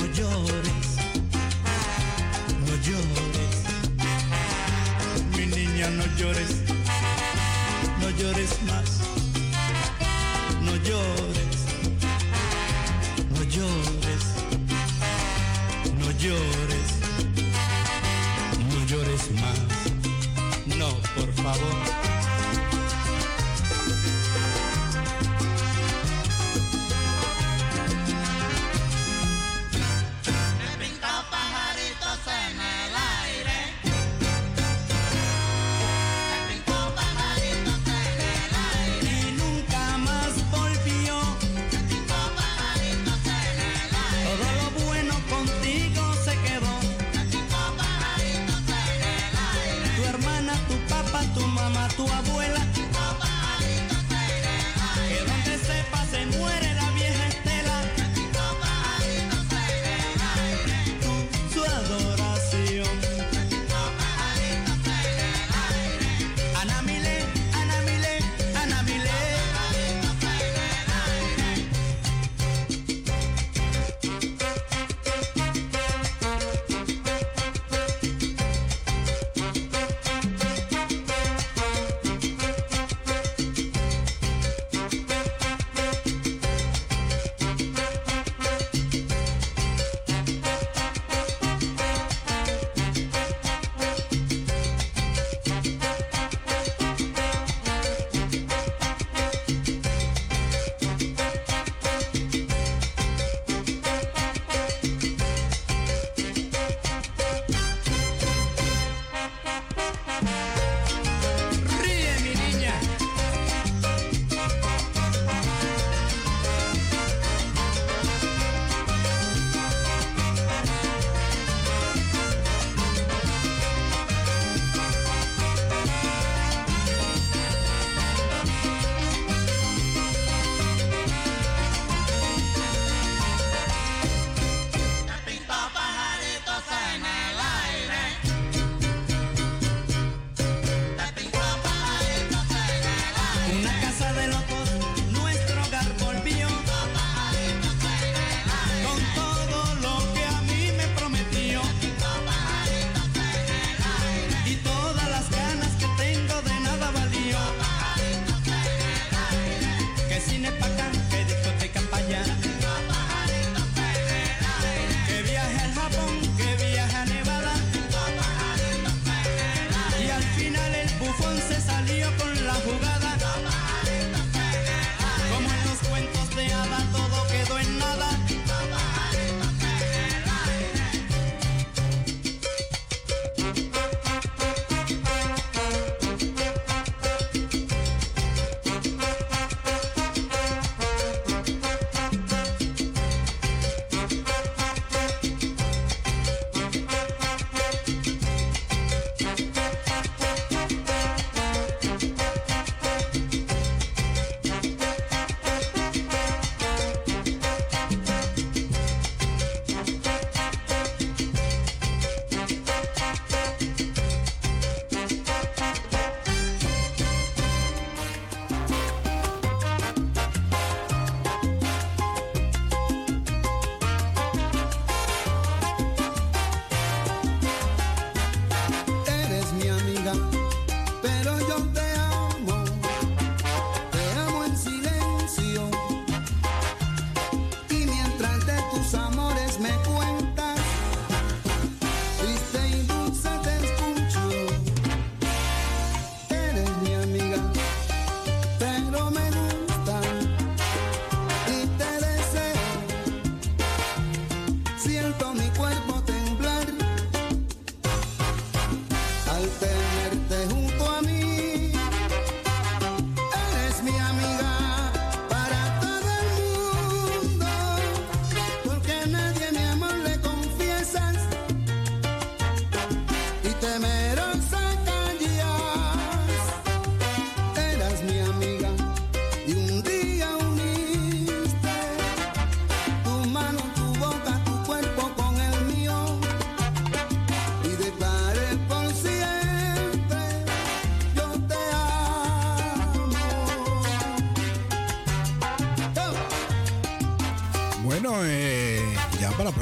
no llores, no llores, mi niña, no llores, no llores más, no llores.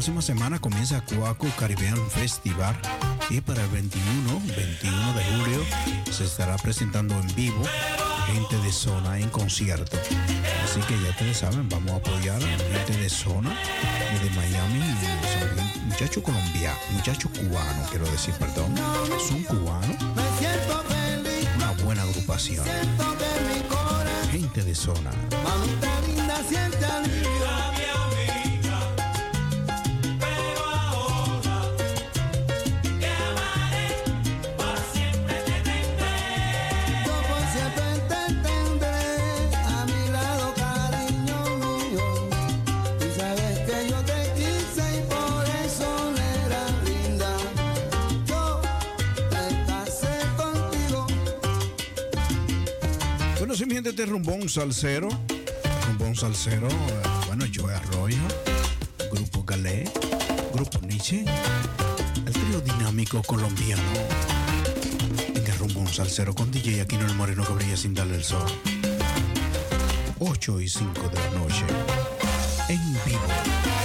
Próxima semana comienza Cuaco Caribbean Festival y para el 21, 21 de julio se estará presentando en vivo gente de zona en concierto. Así que ya ustedes saben, vamos a apoyar a gente de zona y de Miami, son muchachos colombianos, muchachos cubanos, quiero decir, perdón, son cubanos. Una buena agrupación. Gente de zona. De Rumbón Salcero. Rumbón Salcero, eh, bueno, Joe Arroyo, Grupo Galé, Grupo Nietzsche, el trío dinámico colombiano. En Rumbón Salcero con DJ Aquino el Moreno que brilla sin darle el sol. 8 y 5 de la noche. En vivo.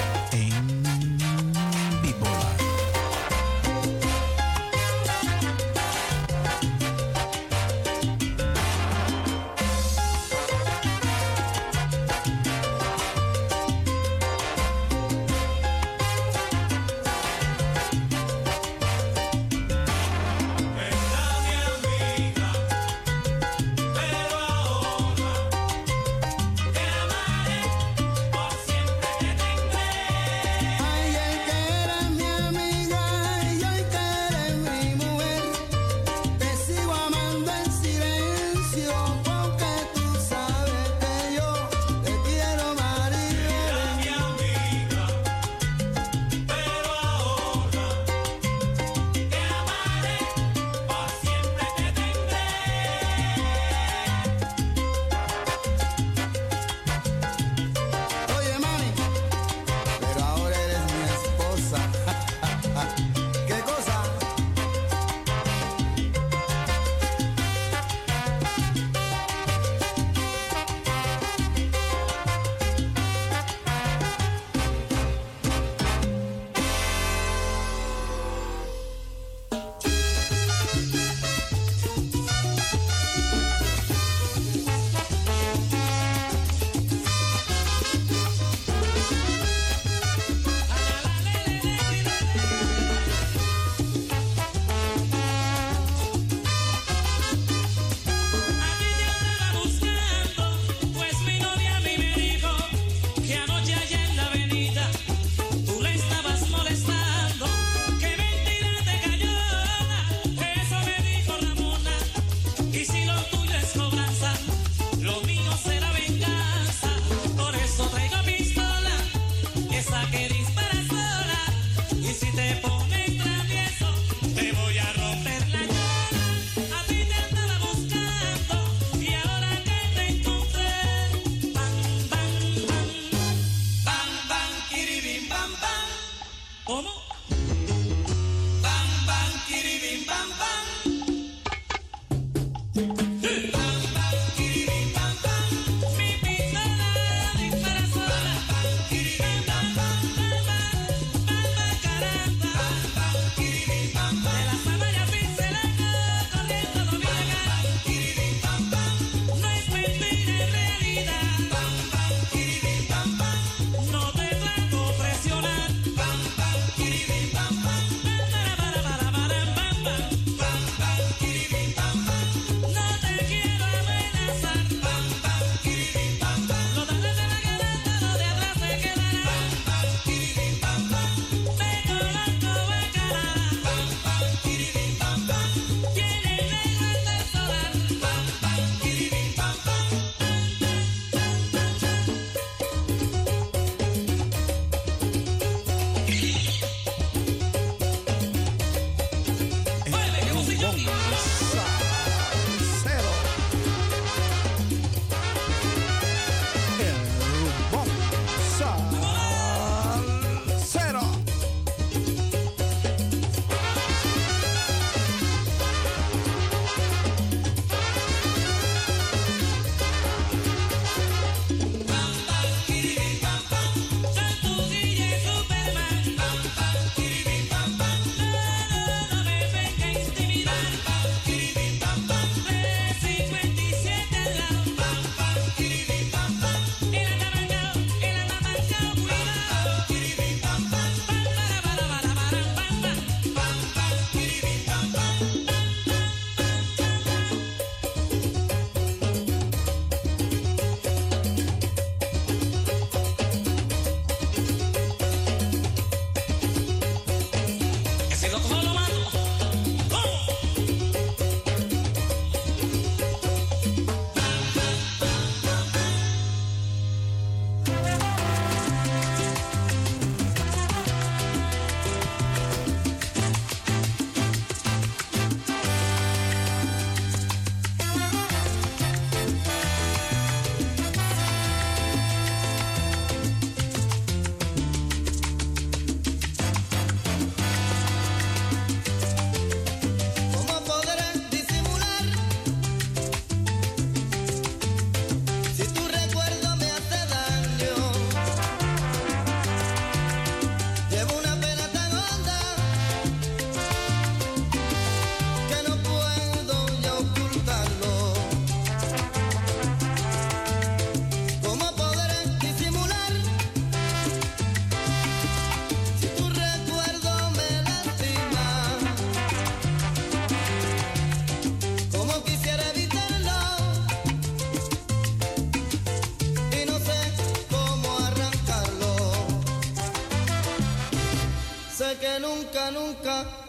Nunca, nunca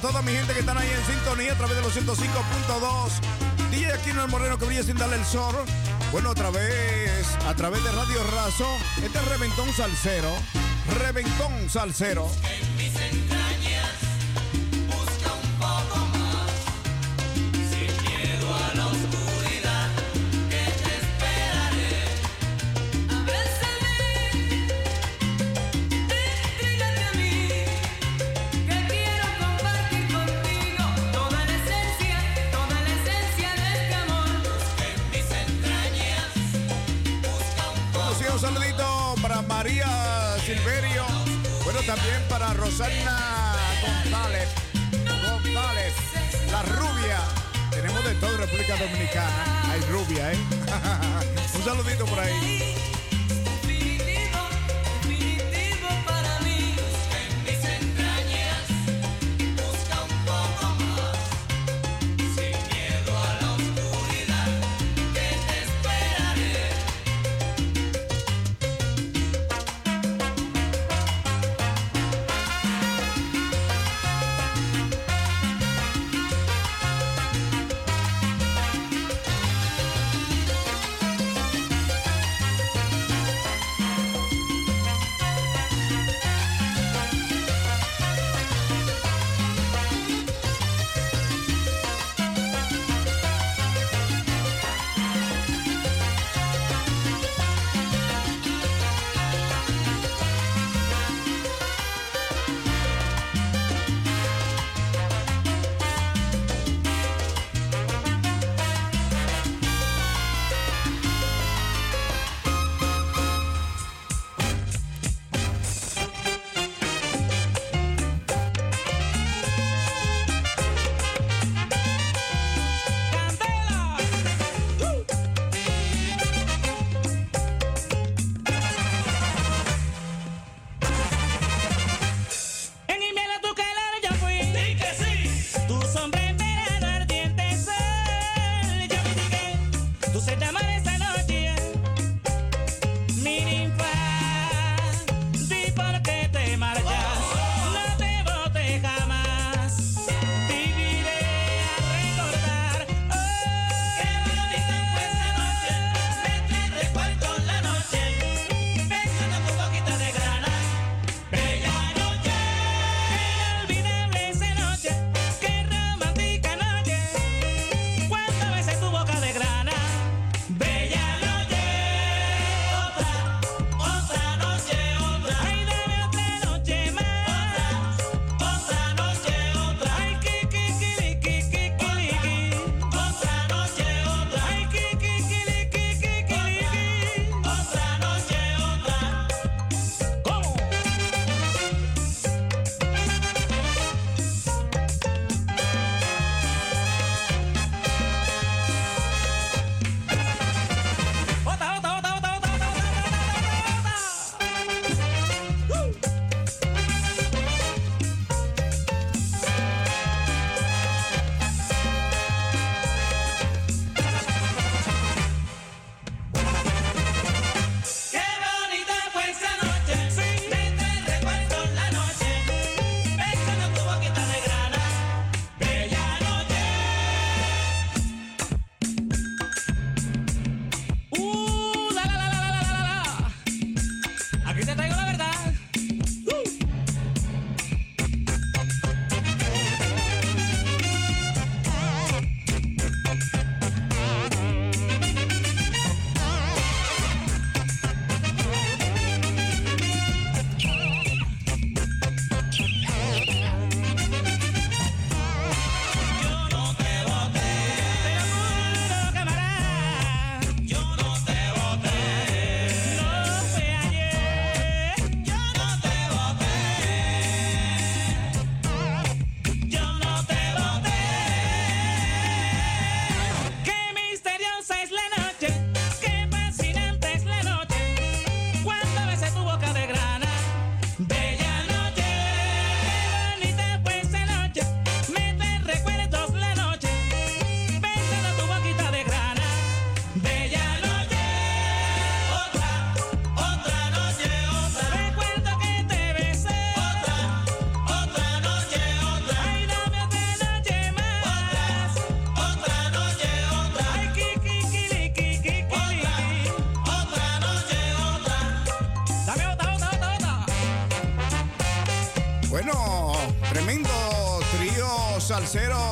toda mi gente que están ahí en sintonía a través de los 105.2. DJ Aquino el Moreno que brilla sin darle el sol. Bueno, otra vez, a través de Radio Razo, este es Reventón Salcero. Reventón Salcero.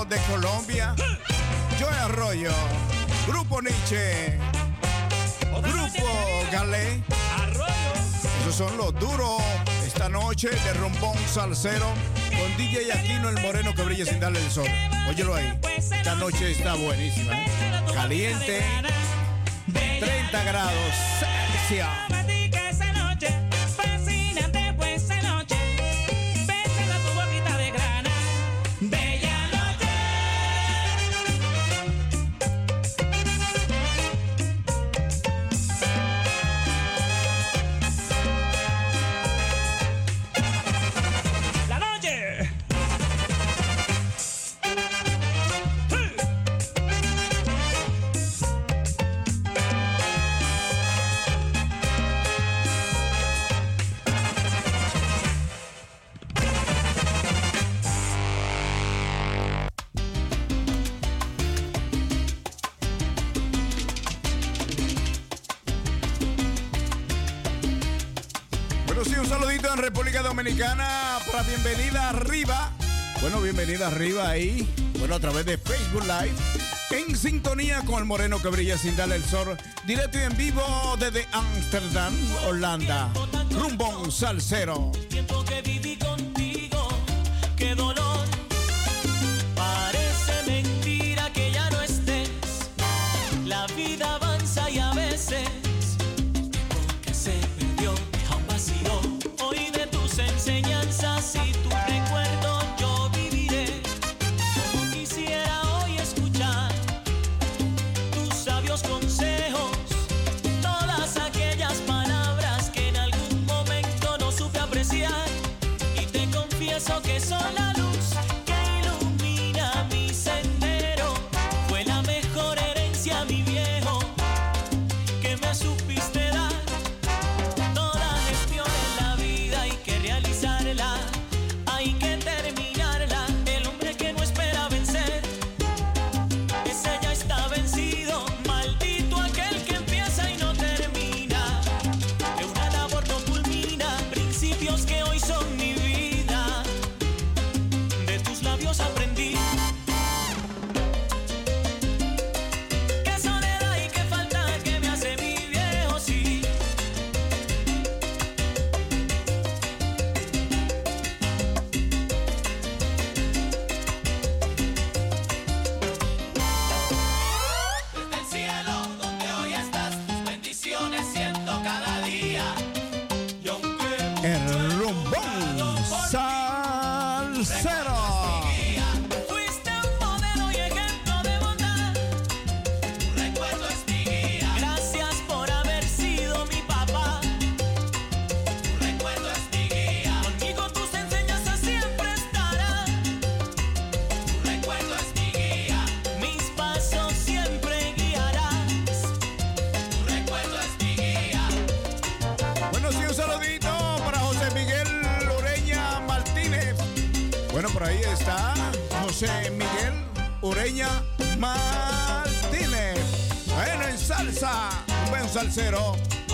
De Colombia. Joe Arroyo, Grupo Nietzsche, Grupo Galé. Esos son los duros esta noche de rompón salsero con DJ Aquino el moreno que brilla sin darle el sol. Óyelo ahí. Esta noche está buenísima. ¿eh? Caliente. 30 grados Celsius. A través de Facebook Live. En sintonía con el moreno que brilla sin darle el sol. Directo y en vivo desde Amsterdam, Holanda. Rumbo un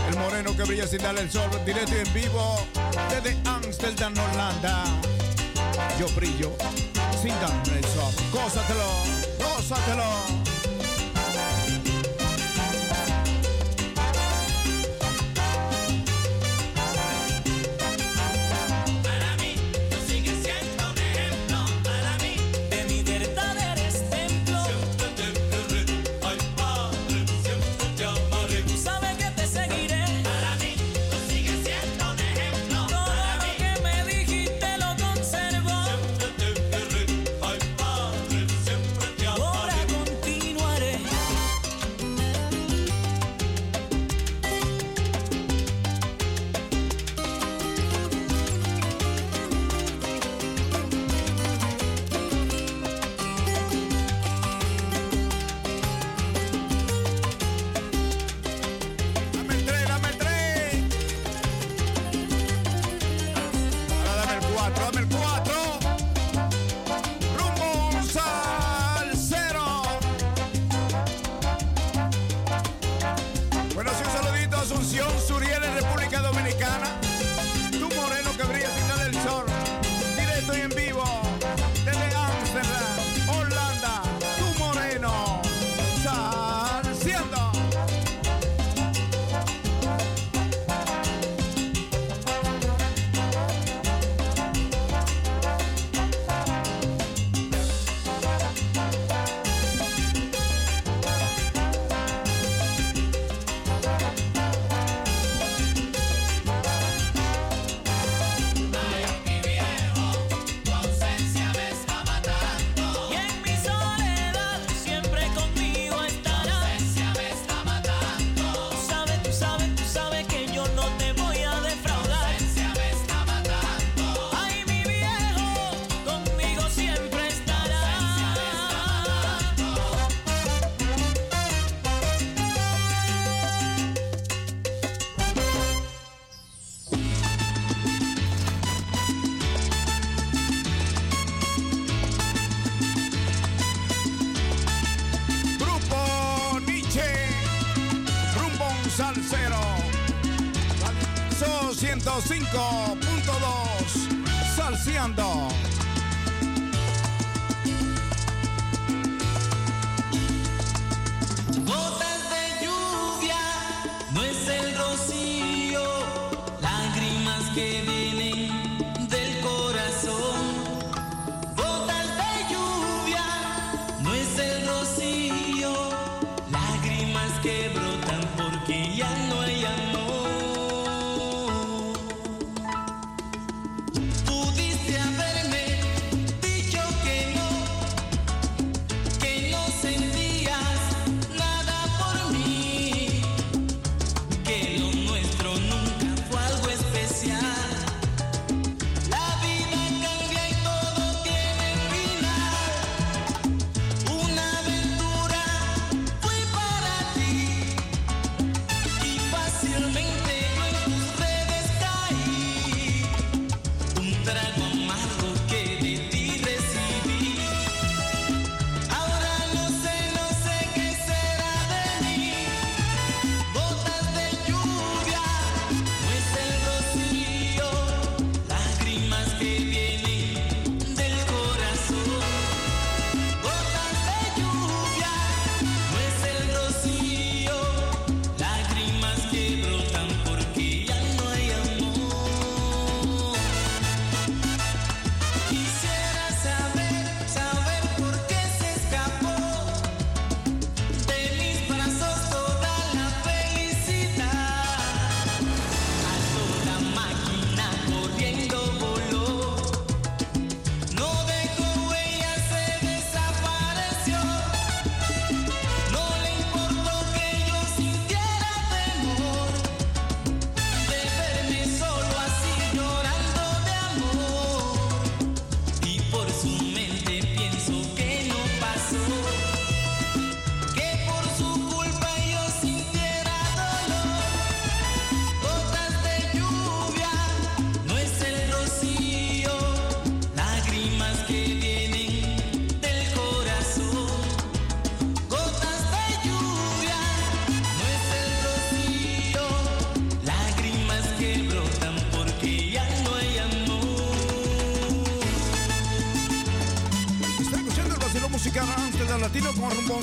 el moreno que brilla sin darle el sol, directo y en vivo desde Amsterdam, Holanda. Yo brillo sin darle el sol. Gózatelo, gózatelo.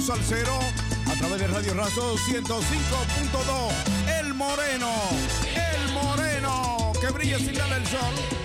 Salcero a través de Radio Razo 105.2. El Moreno, el Moreno que brilla sin darle el sol.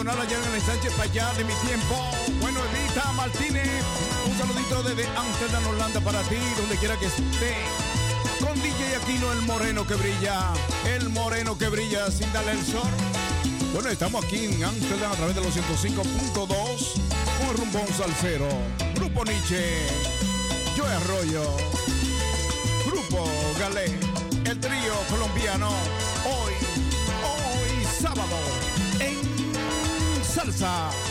En el Sánchez allá de mi tiempo. Bueno, Evita Martínez, un saludito desde Amsterdam, Holanda para ti, donde quiera que esté. Con DJ Aquino, el moreno que brilla, el moreno que brilla sin darle el sol. Bueno, estamos aquí en Amsterdam a través de los 105.2 con Rumbón Salcero, Grupo Nietzsche, Yo Arroyo, Grupo Galé, el trío colombiano, salsa.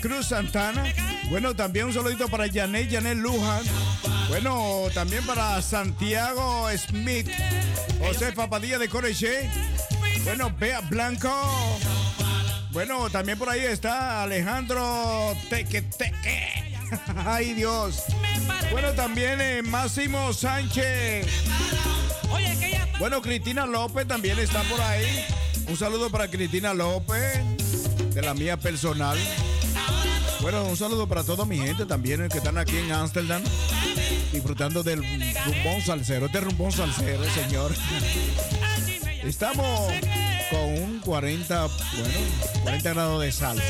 Cruz Santana. Bueno, también un saludito para Janet, Janet Luján. Bueno, también para Santiago Smith, José Papadilla de Coreche. Bueno, Bea Blanco. Bueno, también por ahí está Alejandro Teque Teque. Ay, Dios. Bueno, también eh, Máximo Sánchez. Bueno, Cristina López también está por ahí. Un saludo para Cristina López, de la mía personal. Bueno, un saludo para toda mi gente también eh, que están aquí en Ámsterdam, disfrutando del rumbón salsero. Este rumbón salsero, señor. Estamos con un 40, bueno, 40 grados de salsa.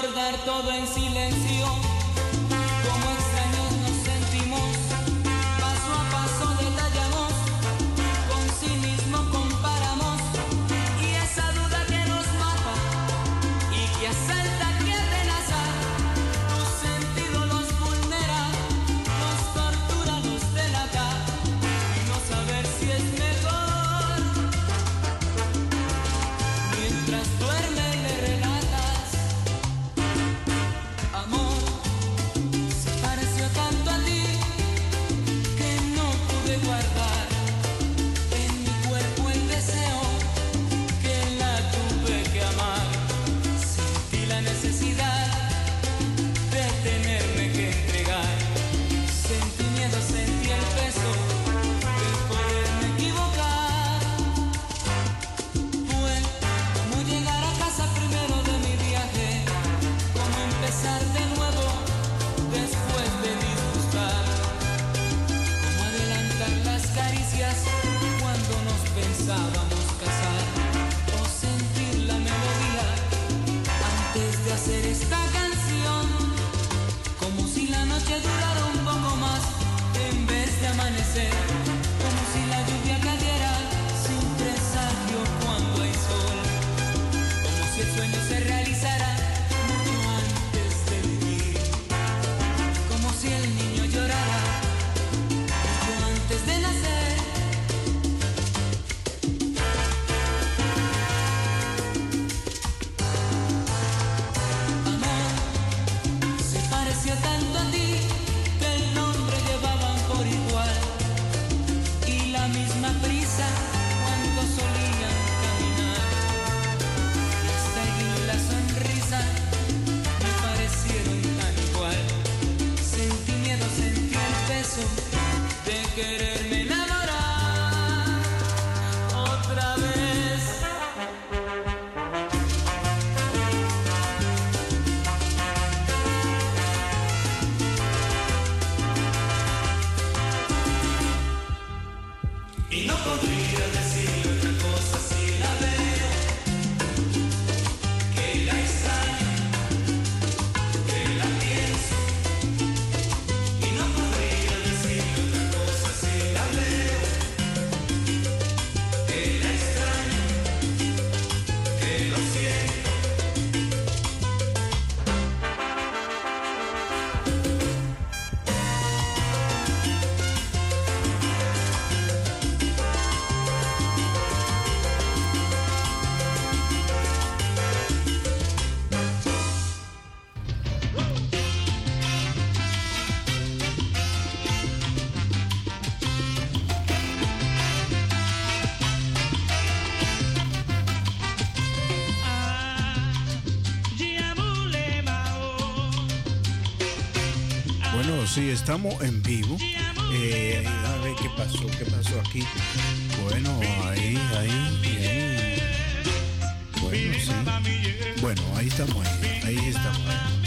recordar todo en silencio. sí, estamos en vivo. Eh, a ver qué pasó, qué pasó aquí. Bueno, ahí, ahí, bien. Bueno, sí. Bueno, ahí estamos, ahí, ahí estamos.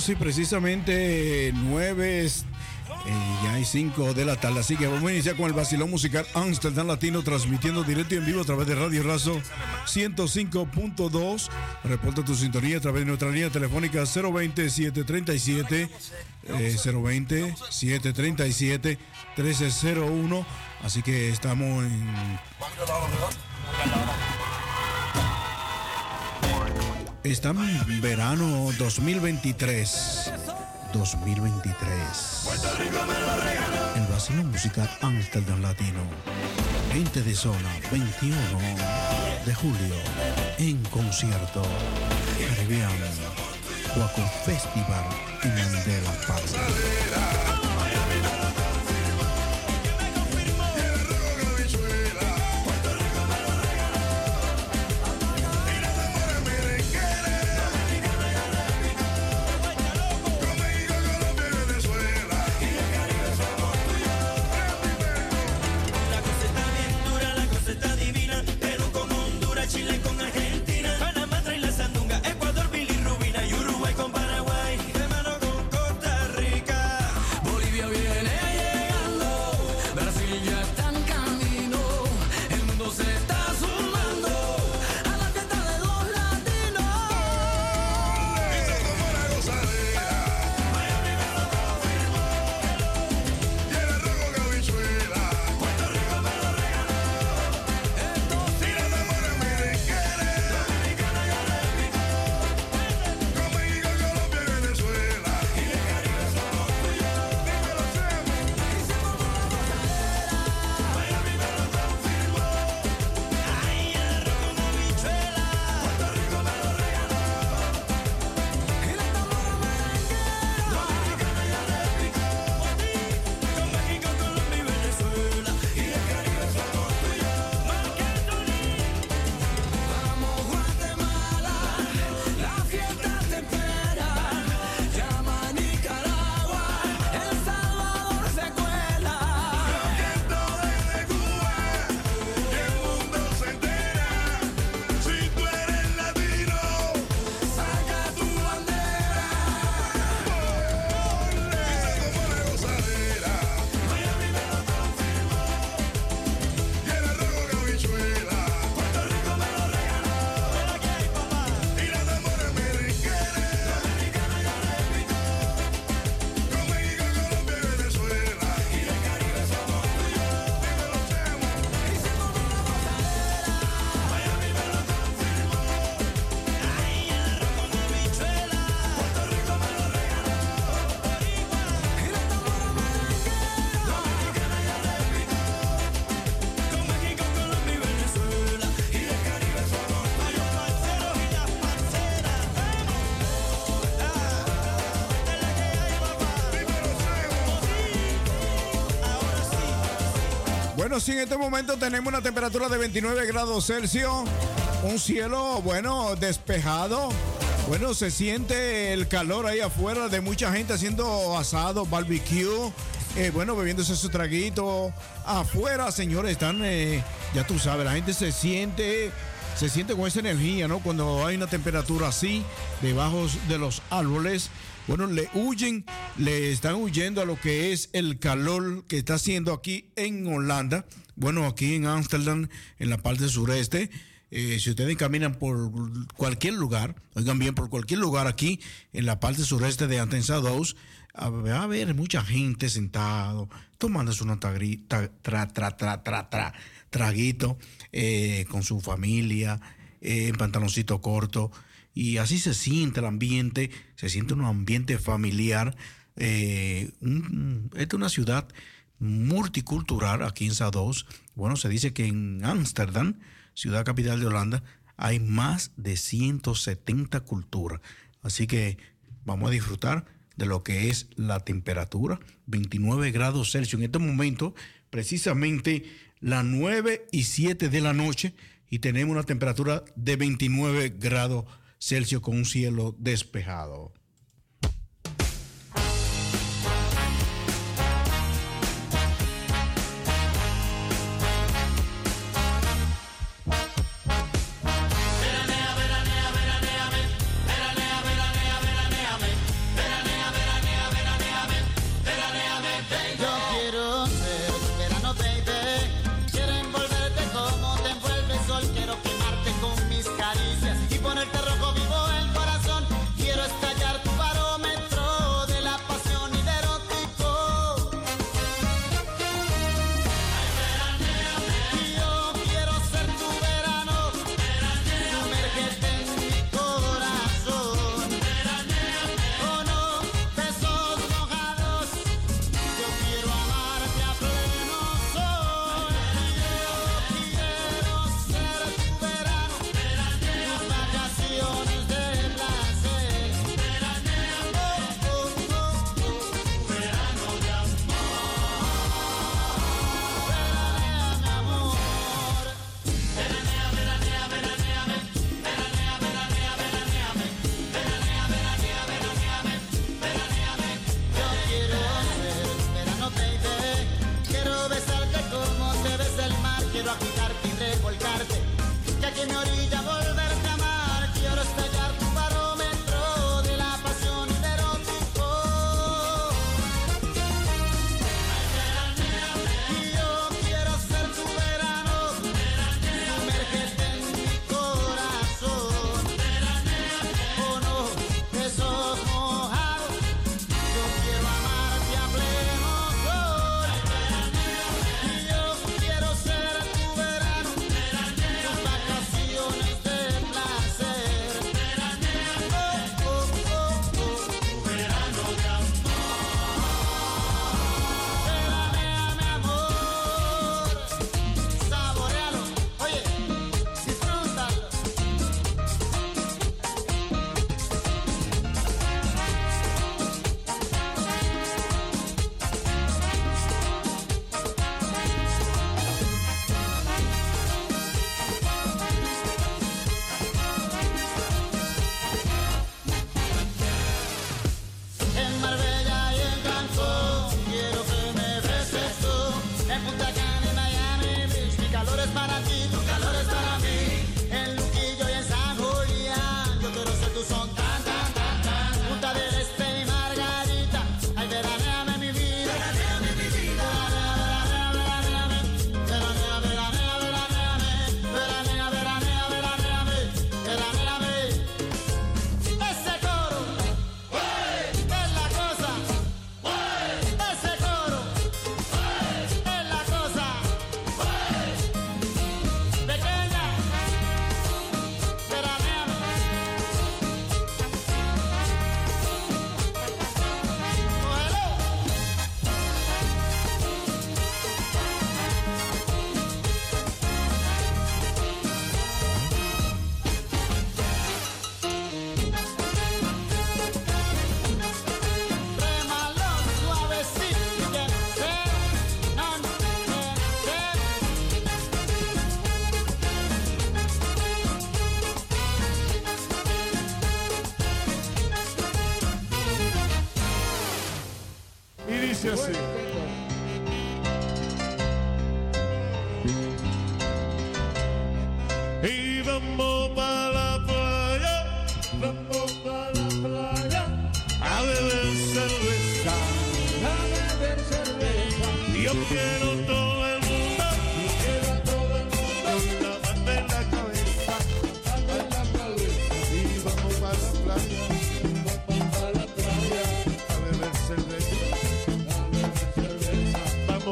Sí, precisamente 9 ya hay 5 de la tarde, así que vamos a iniciar con el vacilón musical Amsterdam Latino, transmitiendo directo y en vivo a través de Radio Razo 105.2. Reporta tu sintonía a través de nuestra línea telefónica 020-737, eh, 020-737-1301. Así que estamos en En verano 2023. 2023. El vacilo musical Amsterdam Latino. 20 de zona, 21 de julio. En concierto. Caribbean. Guaco Festival en Mandela Park. En este momento tenemos una temperatura de 29 grados Celsius, un cielo, bueno, despejado. Bueno, se siente el calor ahí afuera de mucha gente haciendo asado, barbecue, eh, bueno, bebiéndose su traguito. Afuera, señores, están, eh, ya tú sabes, la gente se siente, se siente con esa energía, ¿no? Cuando hay una temperatura así, debajo de los árboles. Bueno, le huyen, le están huyendo a lo que es el calor que está haciendo aquí en Holanda. Bueno, aquí en Ámsterdam, en la parte sureste. Eh, si ustedes caminan por cualquier lugar, oigan bien, por cualquier lugar aquí en la parte sureste de Antensa 2, a- va a haber mucha gente sentado, tomándose una tagri- ta- tra, tra, tra, tra, tra- traguito eh, con su familia, eh, en pantaloncito corto. Y así se siente el ambiente, se siente un ambiente familiar. eh, esta es una ciudad multicultural aquí en Sados. Bueno, se dice que en Ámsterdam, ciudad capital de Holanda, hay más de 170 culturas. Así que vamos a disfrutar de lo que es la temperatura, 29 grados Celsius. En este momento, precisamente las 9 y 7 de la noche, y tenemos una temperatura de 29 grados Celsius con un cielo despejado.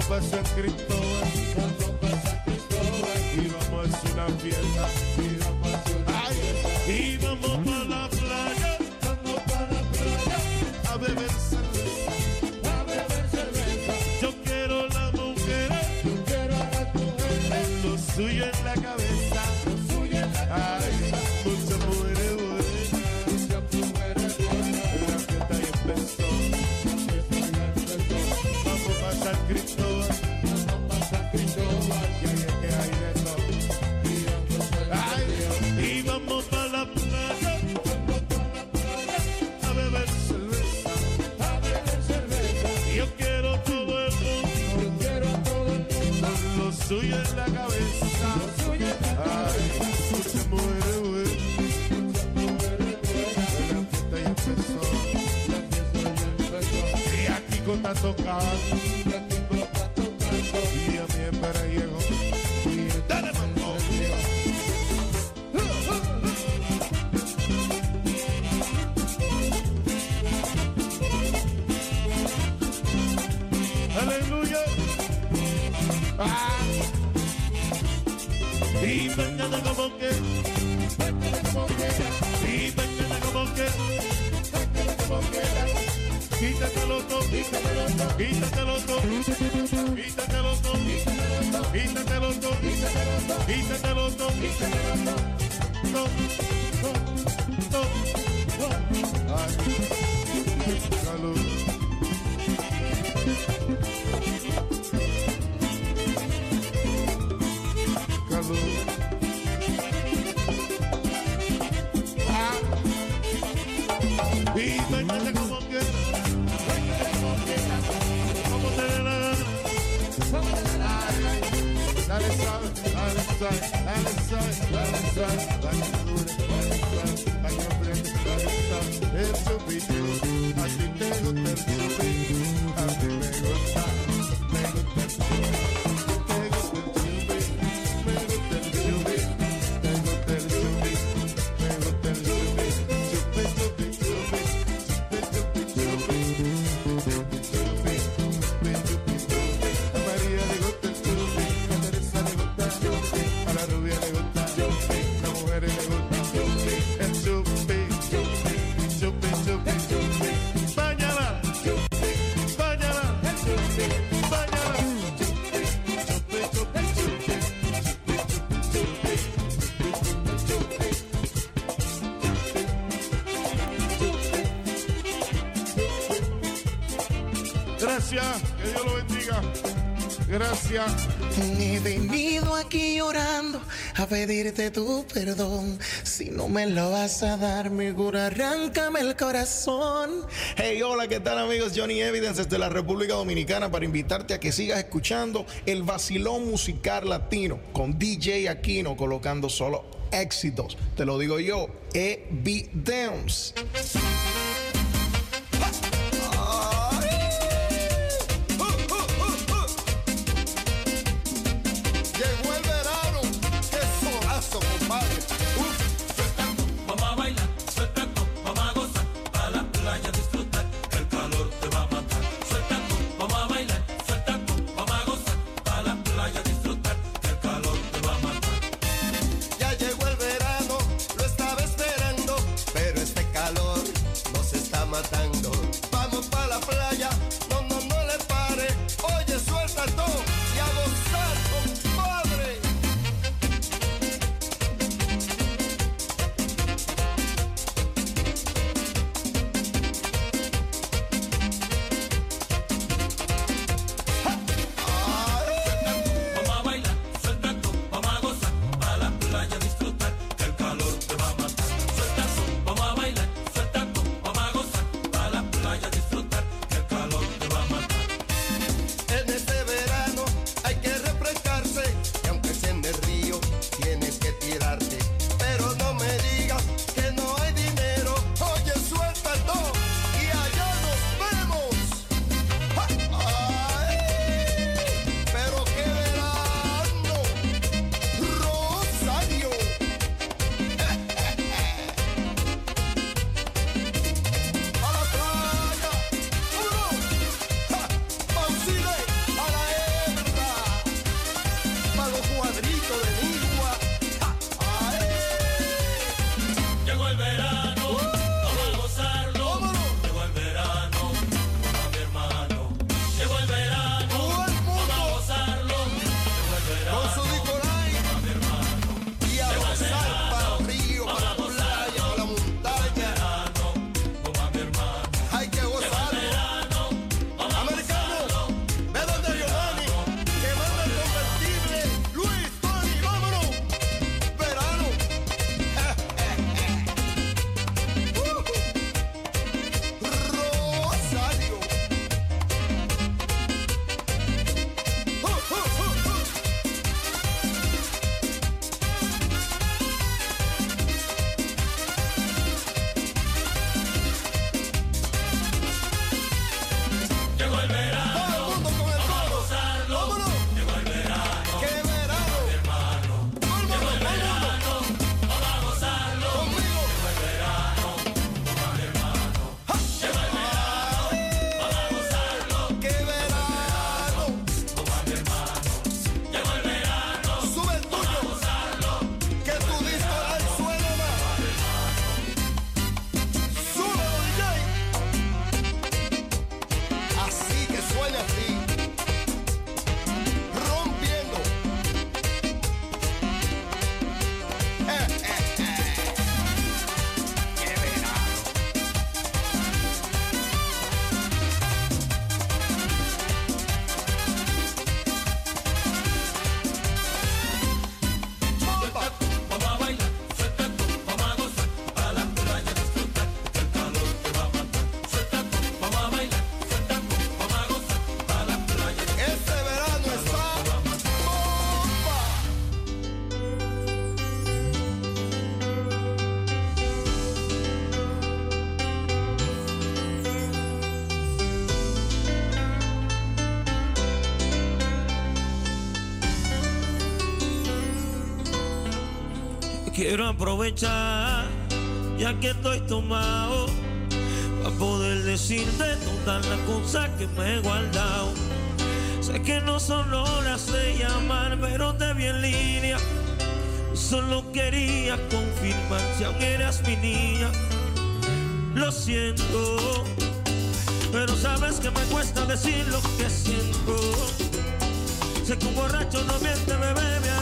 para San Vamos para San Cristóbal. Y vamos a hacer una fiesta. Y vamos a hacer una fiesta. Ay, y vamos para suyo en la cabeza. Lo suyo en la cabeza. Ay, muchas mujeres, güey. La fiesta ya empezó. La fiesta ya empezó. Y aquí con tanto Suéltate como que, suéltate como quieras. Sí, suéltate como que, suéltate como quieras. Quítatelo todo, quítatelo todo, quítatelo todo, quítatelo todo, quítatelo todo, quítatelo. gracias. Venido aquí llorando a pedirte tu perdón. Si no me lo vas a dar, arráncame el corazón. Hey, hola, ¿qué tal amigos? Johnny Evidence desde la República Dominicana para invitarte a que sigas escuchando el vacilón musical latino con DJ Aquino colocando solo éxitos. Te lo digo yo, Evidence. Quiero aprovechar, ya que estoy tomado, para poder decirte todas las cosas que me he guardado. Sé que no son horas de llamar, pero te vi en línea. Solo quería confirmar si aún eras mi niña. Lo siento, pero sabes que me cuesta decir lo que siento. Sé que un borracho no miente, bebé, me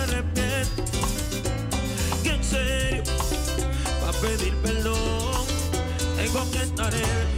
pedir perdón, tengo que estar en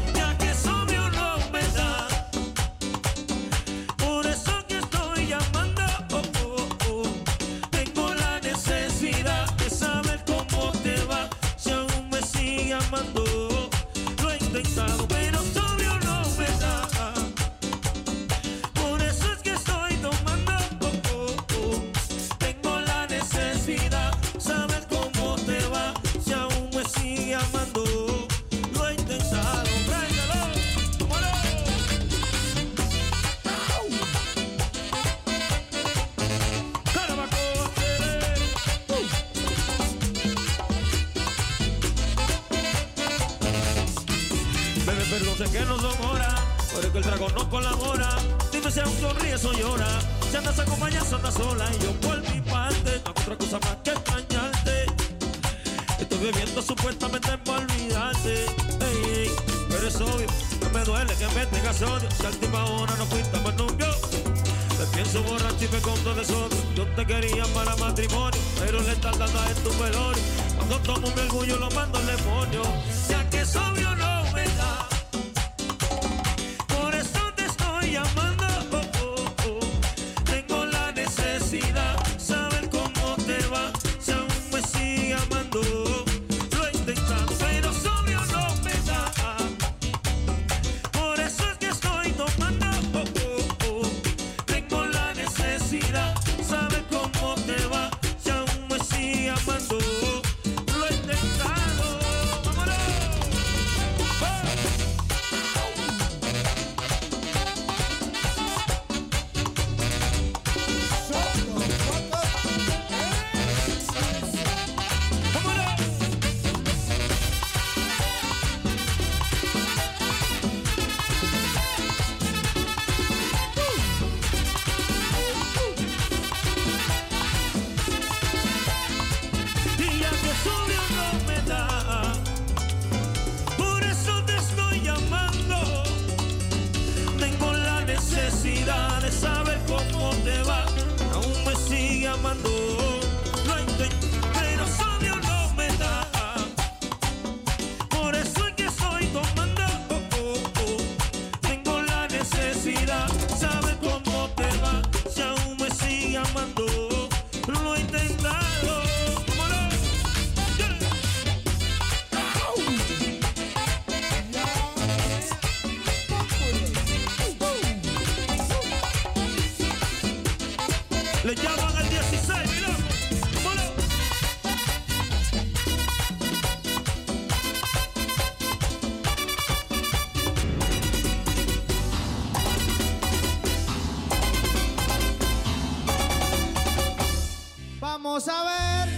Vamos a ver,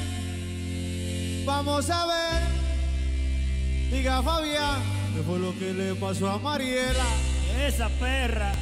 vamos a ver. Diga Fabián, ¿qué fue lo que le pasó a Mariela? Esa perra.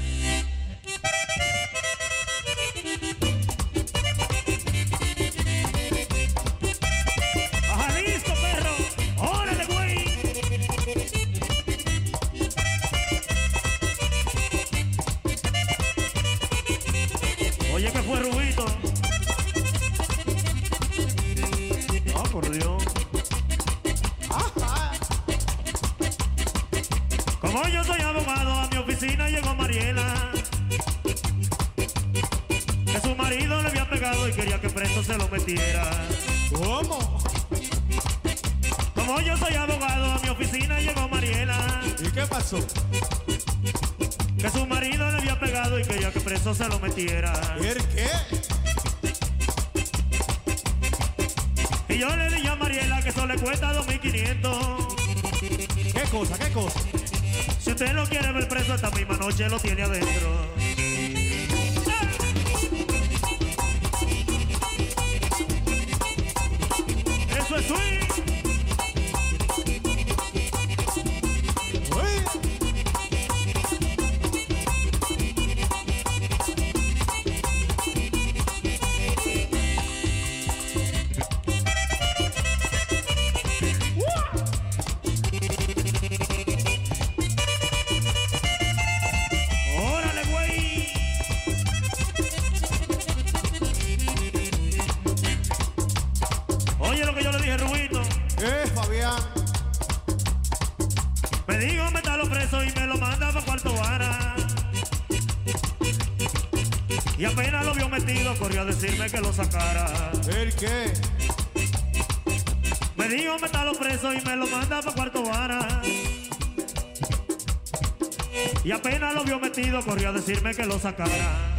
Y me lo manda para cuarto vara. Y apenas lo vio metido, corrió a decirme que lo sacara.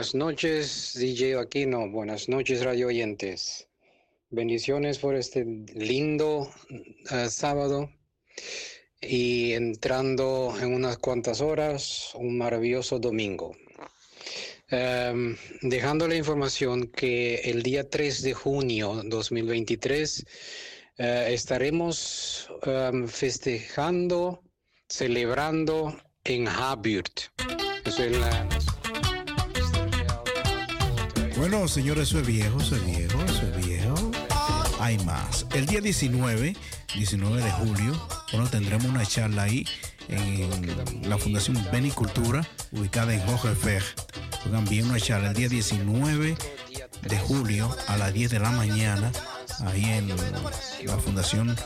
Buenas noches, DJ Aquino. Buenas noches, radio oyentes. Bendiciones por este lindo eh, sábado y entrando en unas cuantas horas, un maravilloso domingo. Em, dejando la información que el día 3 de junio 2023 eh, estaremos em, festejando, celebrando en Haburt. Es la, Bueno, señores, eso es viejo, eso es viejo, eso es viejo. Hay más. El día 19, 19 de julio, bueno, tendremos una charla ahí en la Fundación Benicultura, ubicada en Hohenfeld. Oigan bien una charla el día 19 de julio a las 10 de la mañana, ahí en la Fundación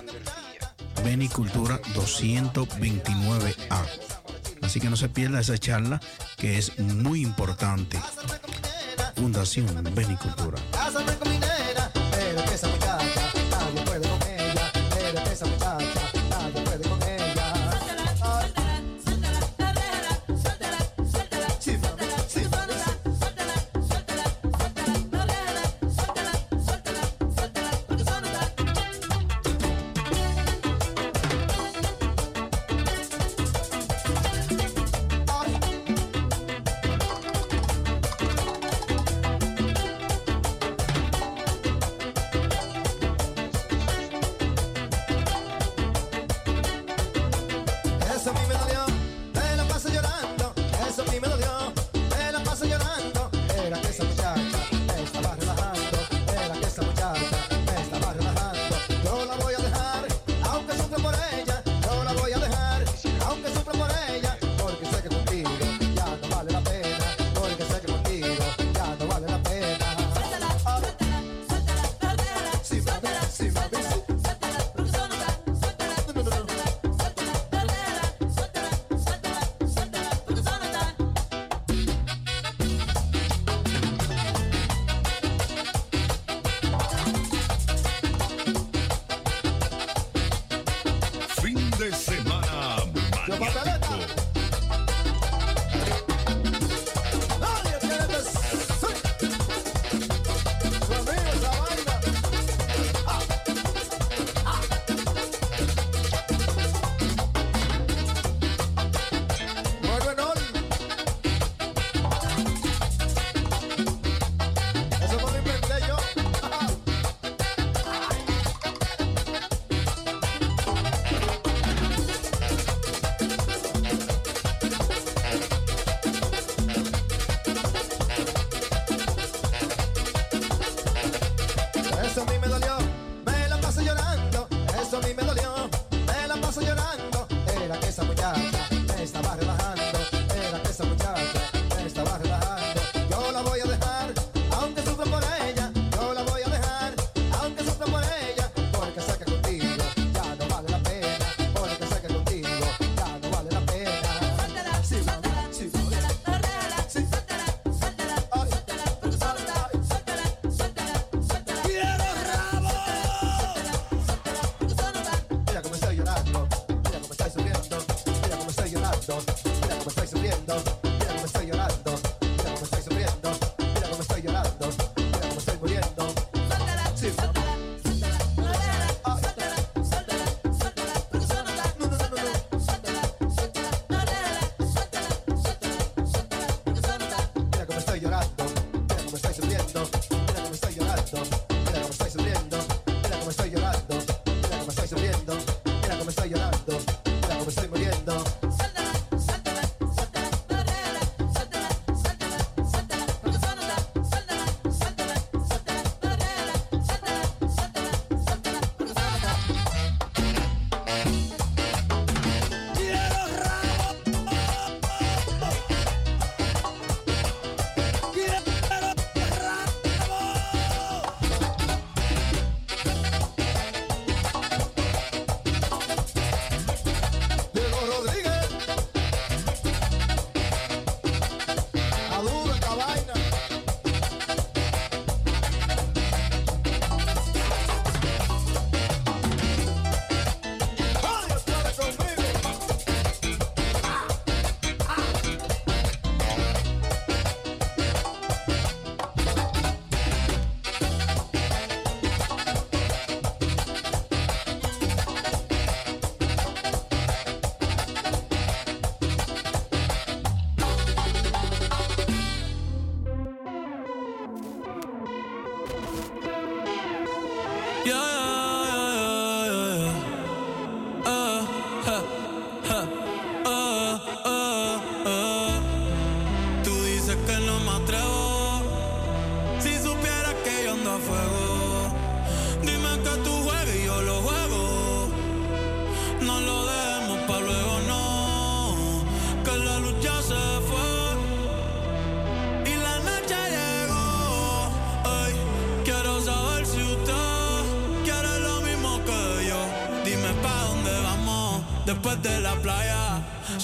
Benicultura 229A. Así que no se pierda esa charla que es muy importante. Fundación Benicultura.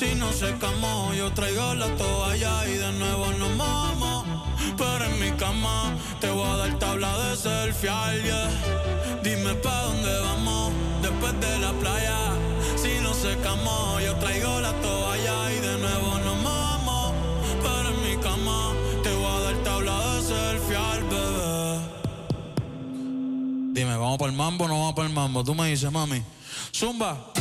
Si no se camó, yo traigo la toalla y de nuevo nos mamo. Pero en mi cama te voy a dar tabla de selfie, yeah. Dime pa' dónde vamos después de la playa. Si no se camó, yo traigo la toalla y de nuevo nos mamo. Pero en mi cama te voy a dar tabla de selfie, al bebé. Dime, ¿vamos para el mambo o no vamos para el mambo? Tú me dices, mami. Zumba.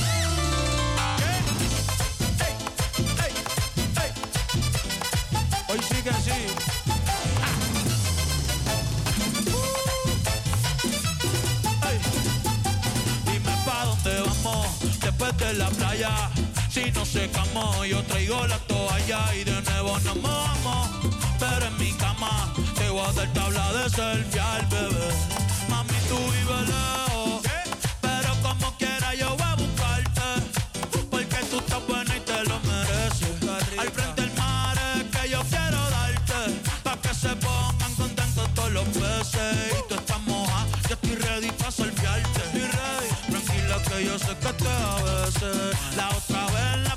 tabla de selfie al bebé. Mami, tú vives lejos, pero como quiera yo voy a buscarte. Porque tú estás buena y te lo mereces. Al frente del mar es que yo quiero darte. Pa' que se pongan contentos todos los peces. Y tú estás moja, yo estoy ready pa' selfiearte. Estoy ready. Tranquila que yo sé que te a veces. La otra vez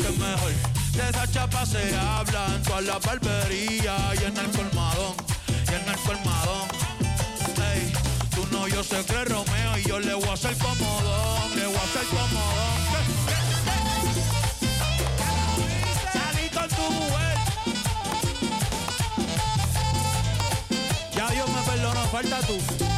De esa chapa se habla en todas las barberías y en el colmadón, y en el colmadón. Ey, tú no, yo se cree Romeo y yo le voy a hacer comodón, le voy a hacer comodón. Salí con tu mujer. Ya Dios me perdonó, falta tú.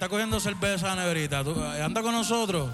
está cogiendo cerveza, Neverita. ¿Tú, eh, ¿Anda con nosotros?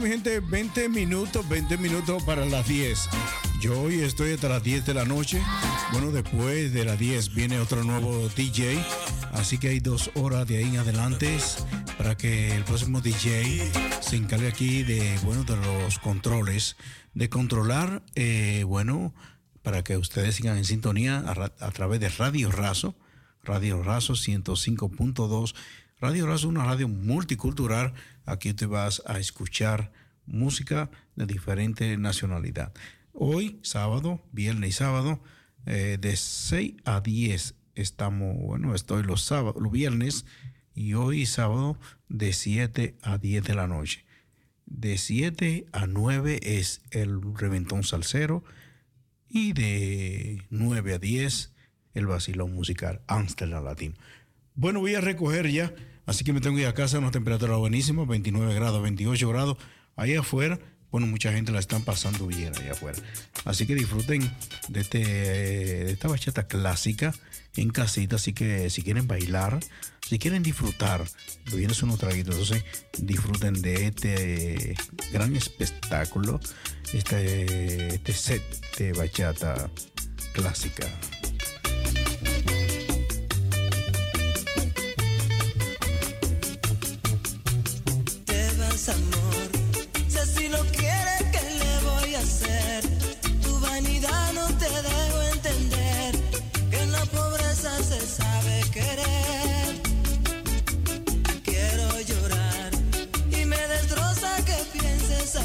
sí, gente, 20 minutos, 20 minutos para las 10. Yo hoy estoy hasta las 10 de la noche. Bueno, después de las 10 viene otro nuevo DJ. Así que hay dos horas de ahí en adelante para que el próximo DJ se encargue aquí de, bueno, de los controles, de controlar, eh, bueno, para que ustedes sigan en sintonía a, a través de Radio Raso, Radio Raso 105.2 Radio Razo es una radio multicultural. Aquí te vas a escuchar música de diferente nacionalidad. Hoy, sábado, viernes y sábado, eh, de 6 a 10 estamos, bueno, estoy los sábados, los viernes y hoy sábado de 7 a 10 de la noche. De 7 a 9 es el reventón salsero y de 9 a 10 el vacilón musical Amsterdam Latino. Bueno, voy a recoger ya, así que me tengo que ir a casa, una temperatura buenísima, 29 grados, 28 grados. Allá afuera, bueno, mucha gente la están pasando bien allá afuera. Así que disfruten de, este, de esta bachata clásica en casita, así que si quieren bailar, si quieren disfrutar, lo vienes unos traguitos, entonces disfruten de este gran espectáculo, este, este set de bachata clásica.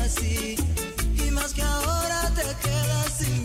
así. Y más que ahora te quedas sin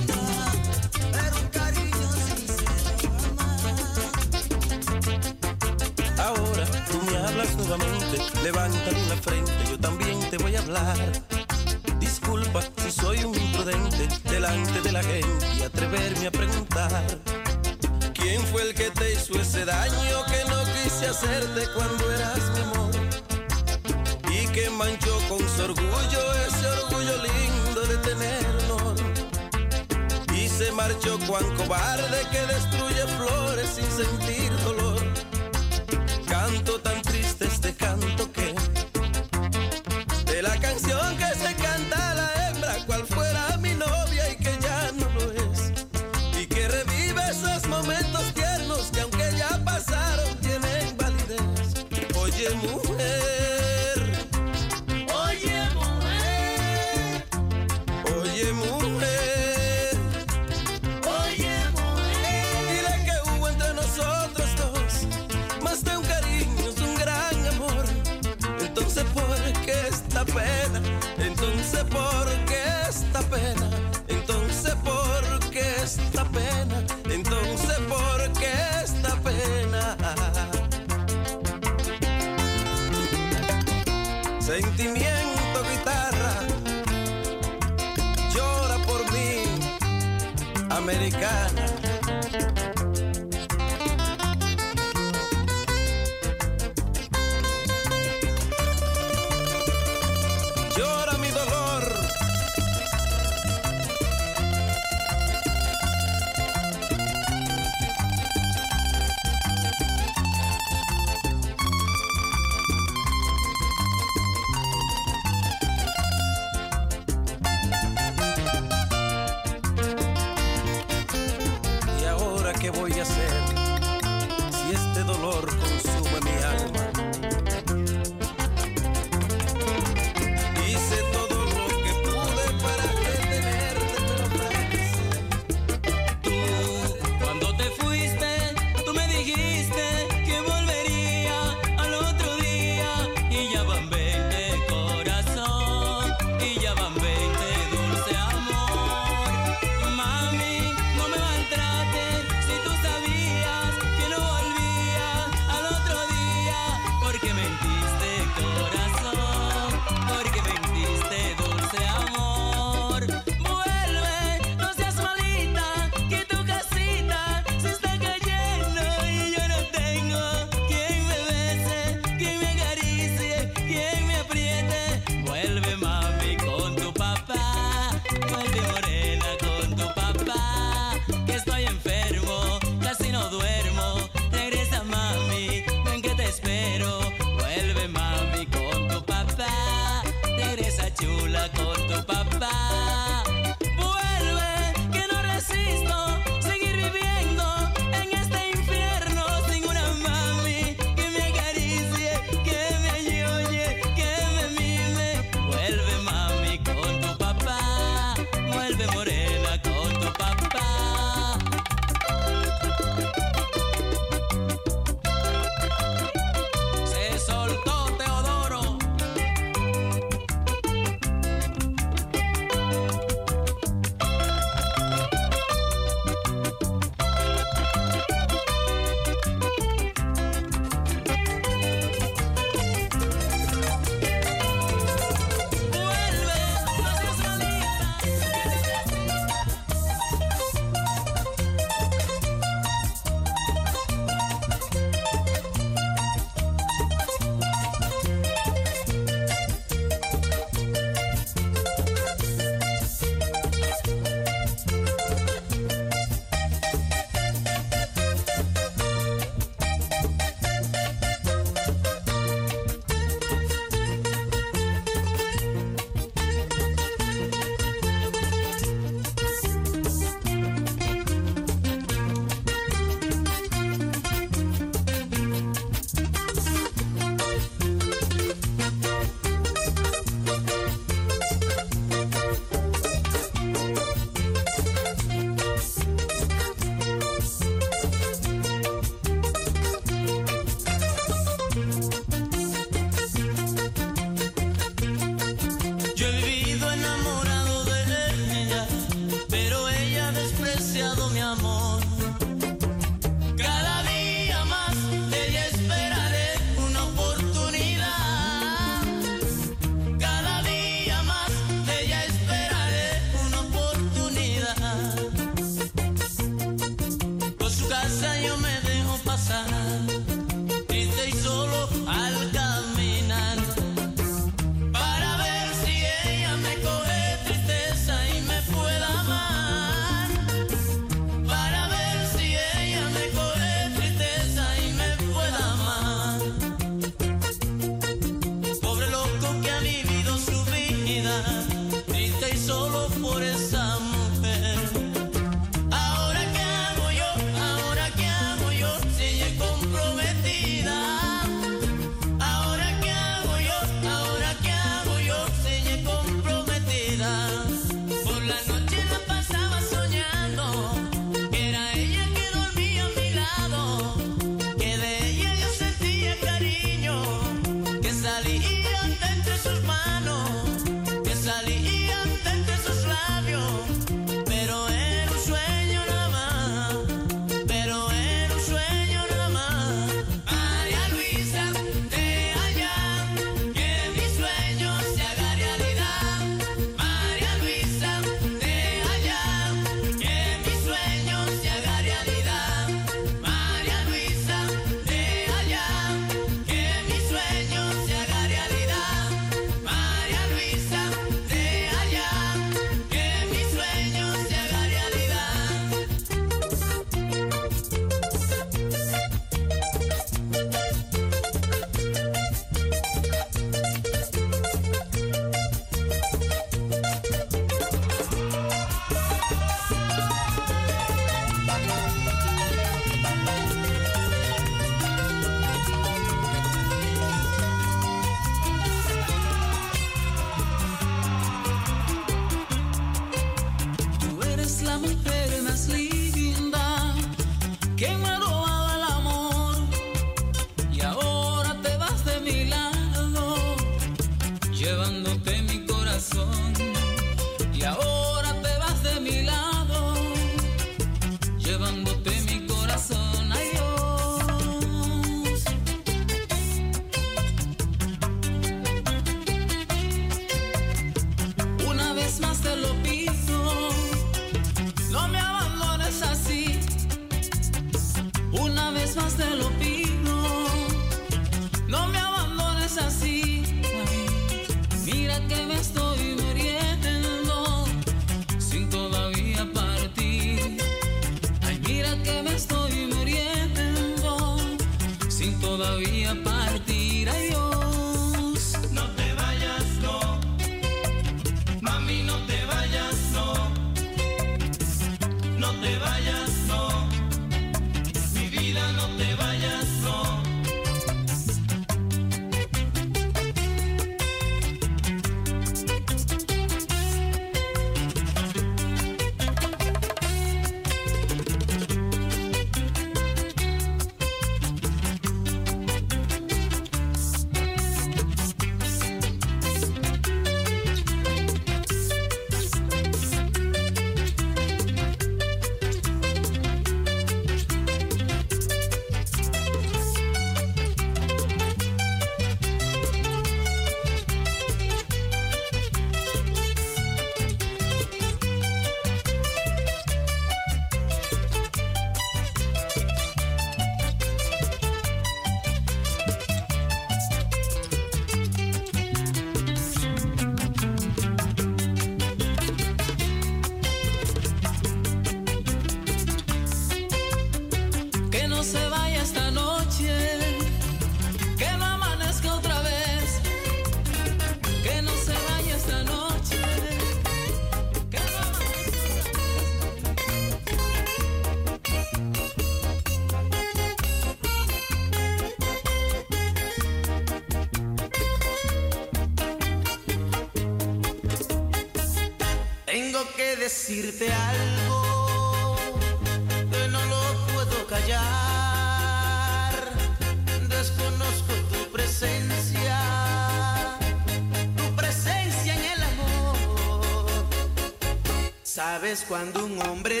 Sabes cuando un hombre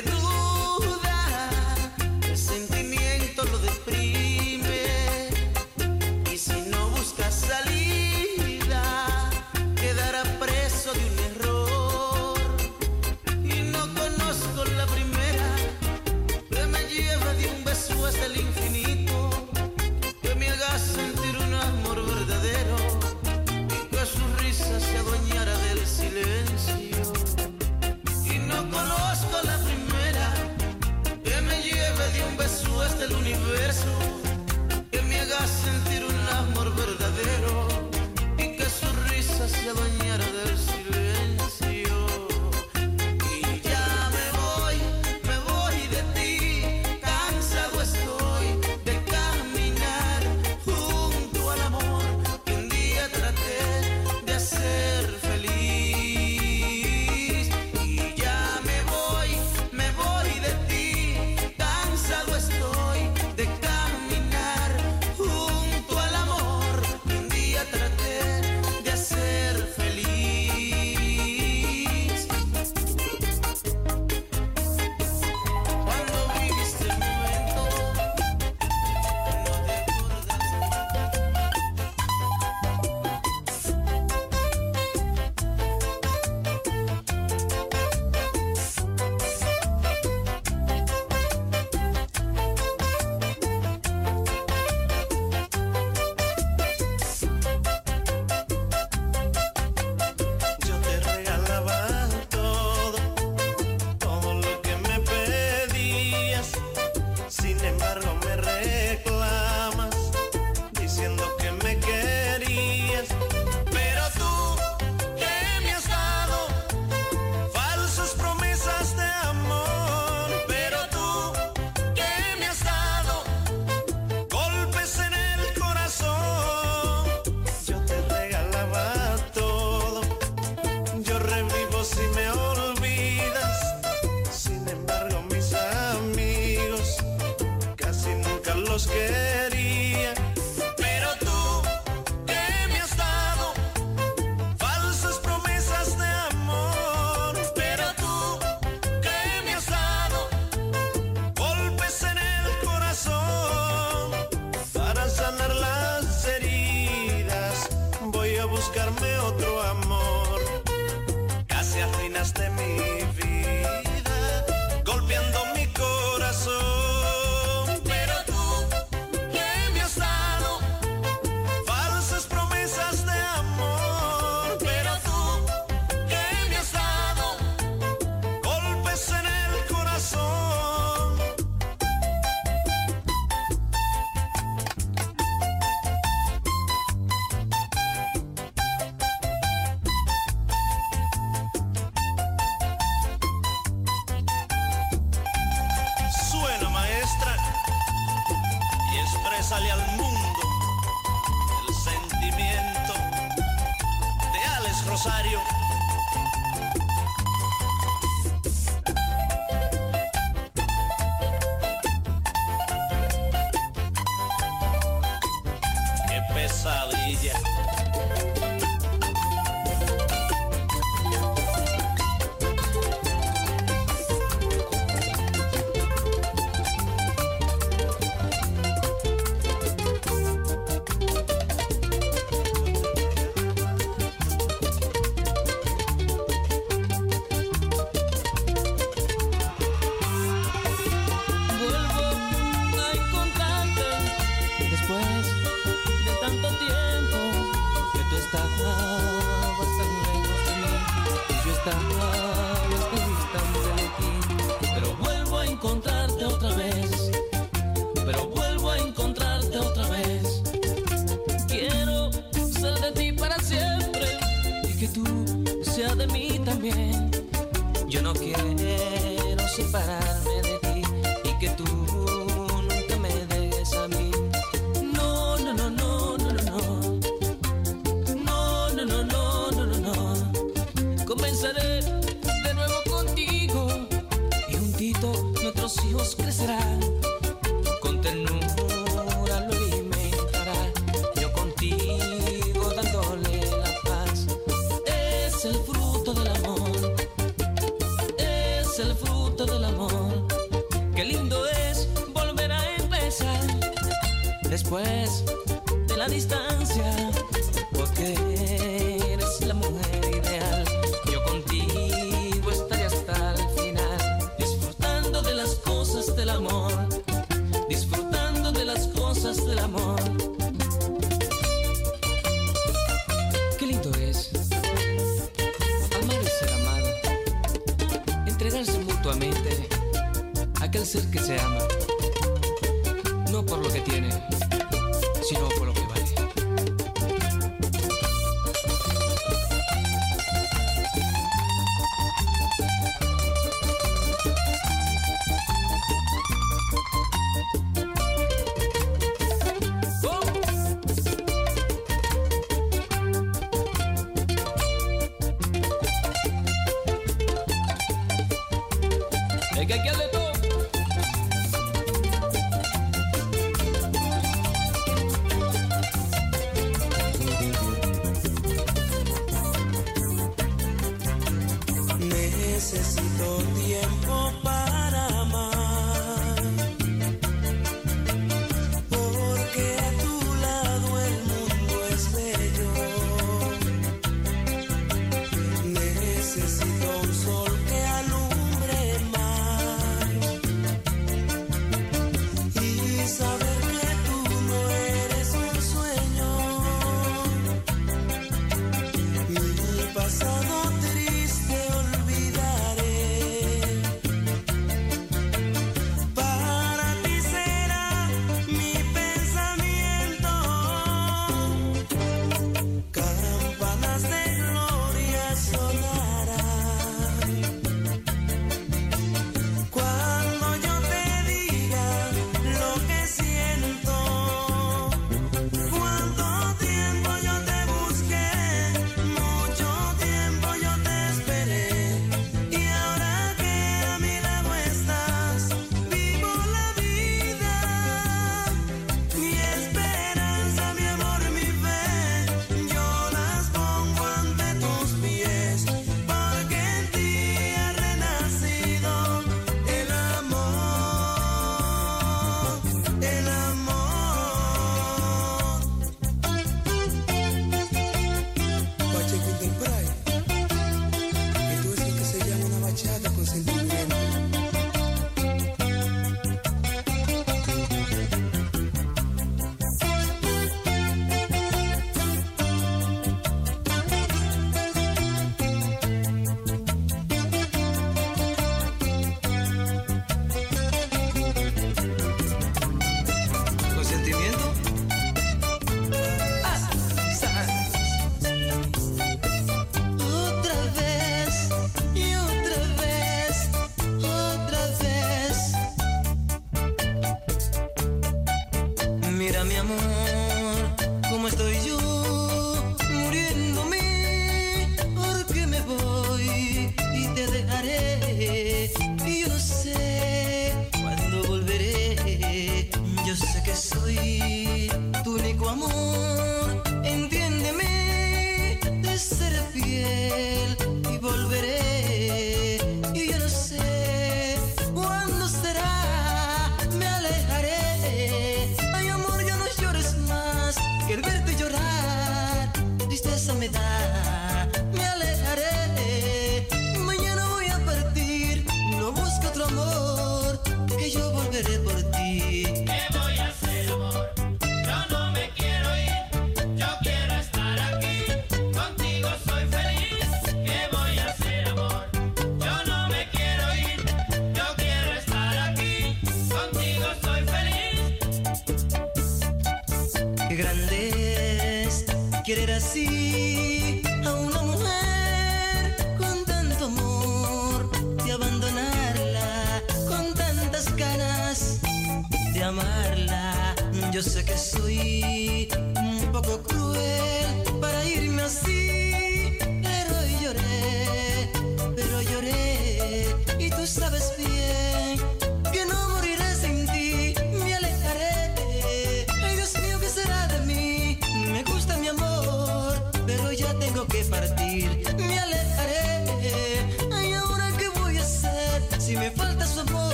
где querer así.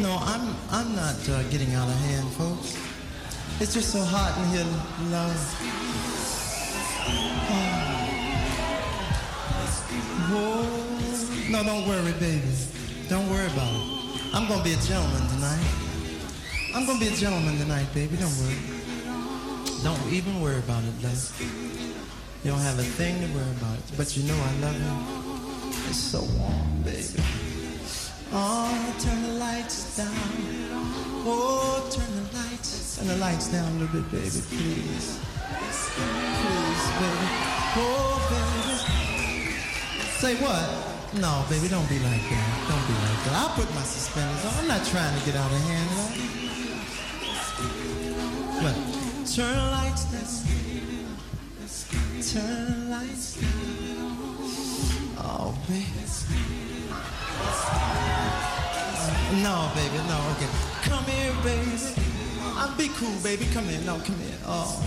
No, I'm I'm not uh, getting out of hand, folks. It's just so hot in here, love. Oh. No, don't worry, baby. Don't worry about it. I'm gonna be a gentleman tonight. I'm gonna be a gentleman tonight, baby. Don't worry. Don't even worry about it, love. You don't have a thing to worry about. But you know I love you. It's so warm, baby. Oh, turn the lights down. Oh, turn the lights. Turn the lights down a little bit, baby, please. Please, baby. Oh, baby. Say what? No, baby, don't be like that. Don't be like that. I'll put my suspenders on. I'm not trying to get out of hand. Love. Turn the lights down. Turn the lights down. Oh, baby. No, baby, no, okay. Come here, baby. I'll be cool, baby. Come here. No, come here. Oh,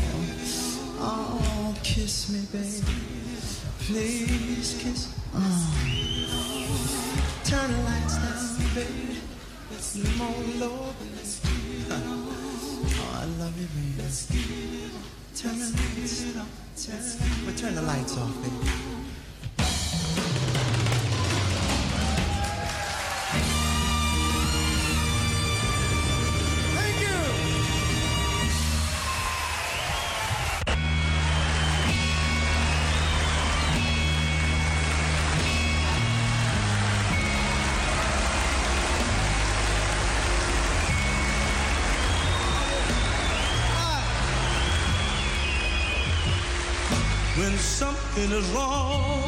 oh, kiss me, baby. Please kiss. Oh. Turn the lights down, baby. More low, baby. Love you. Turn the lights turn the lights off, baby. Something is wrong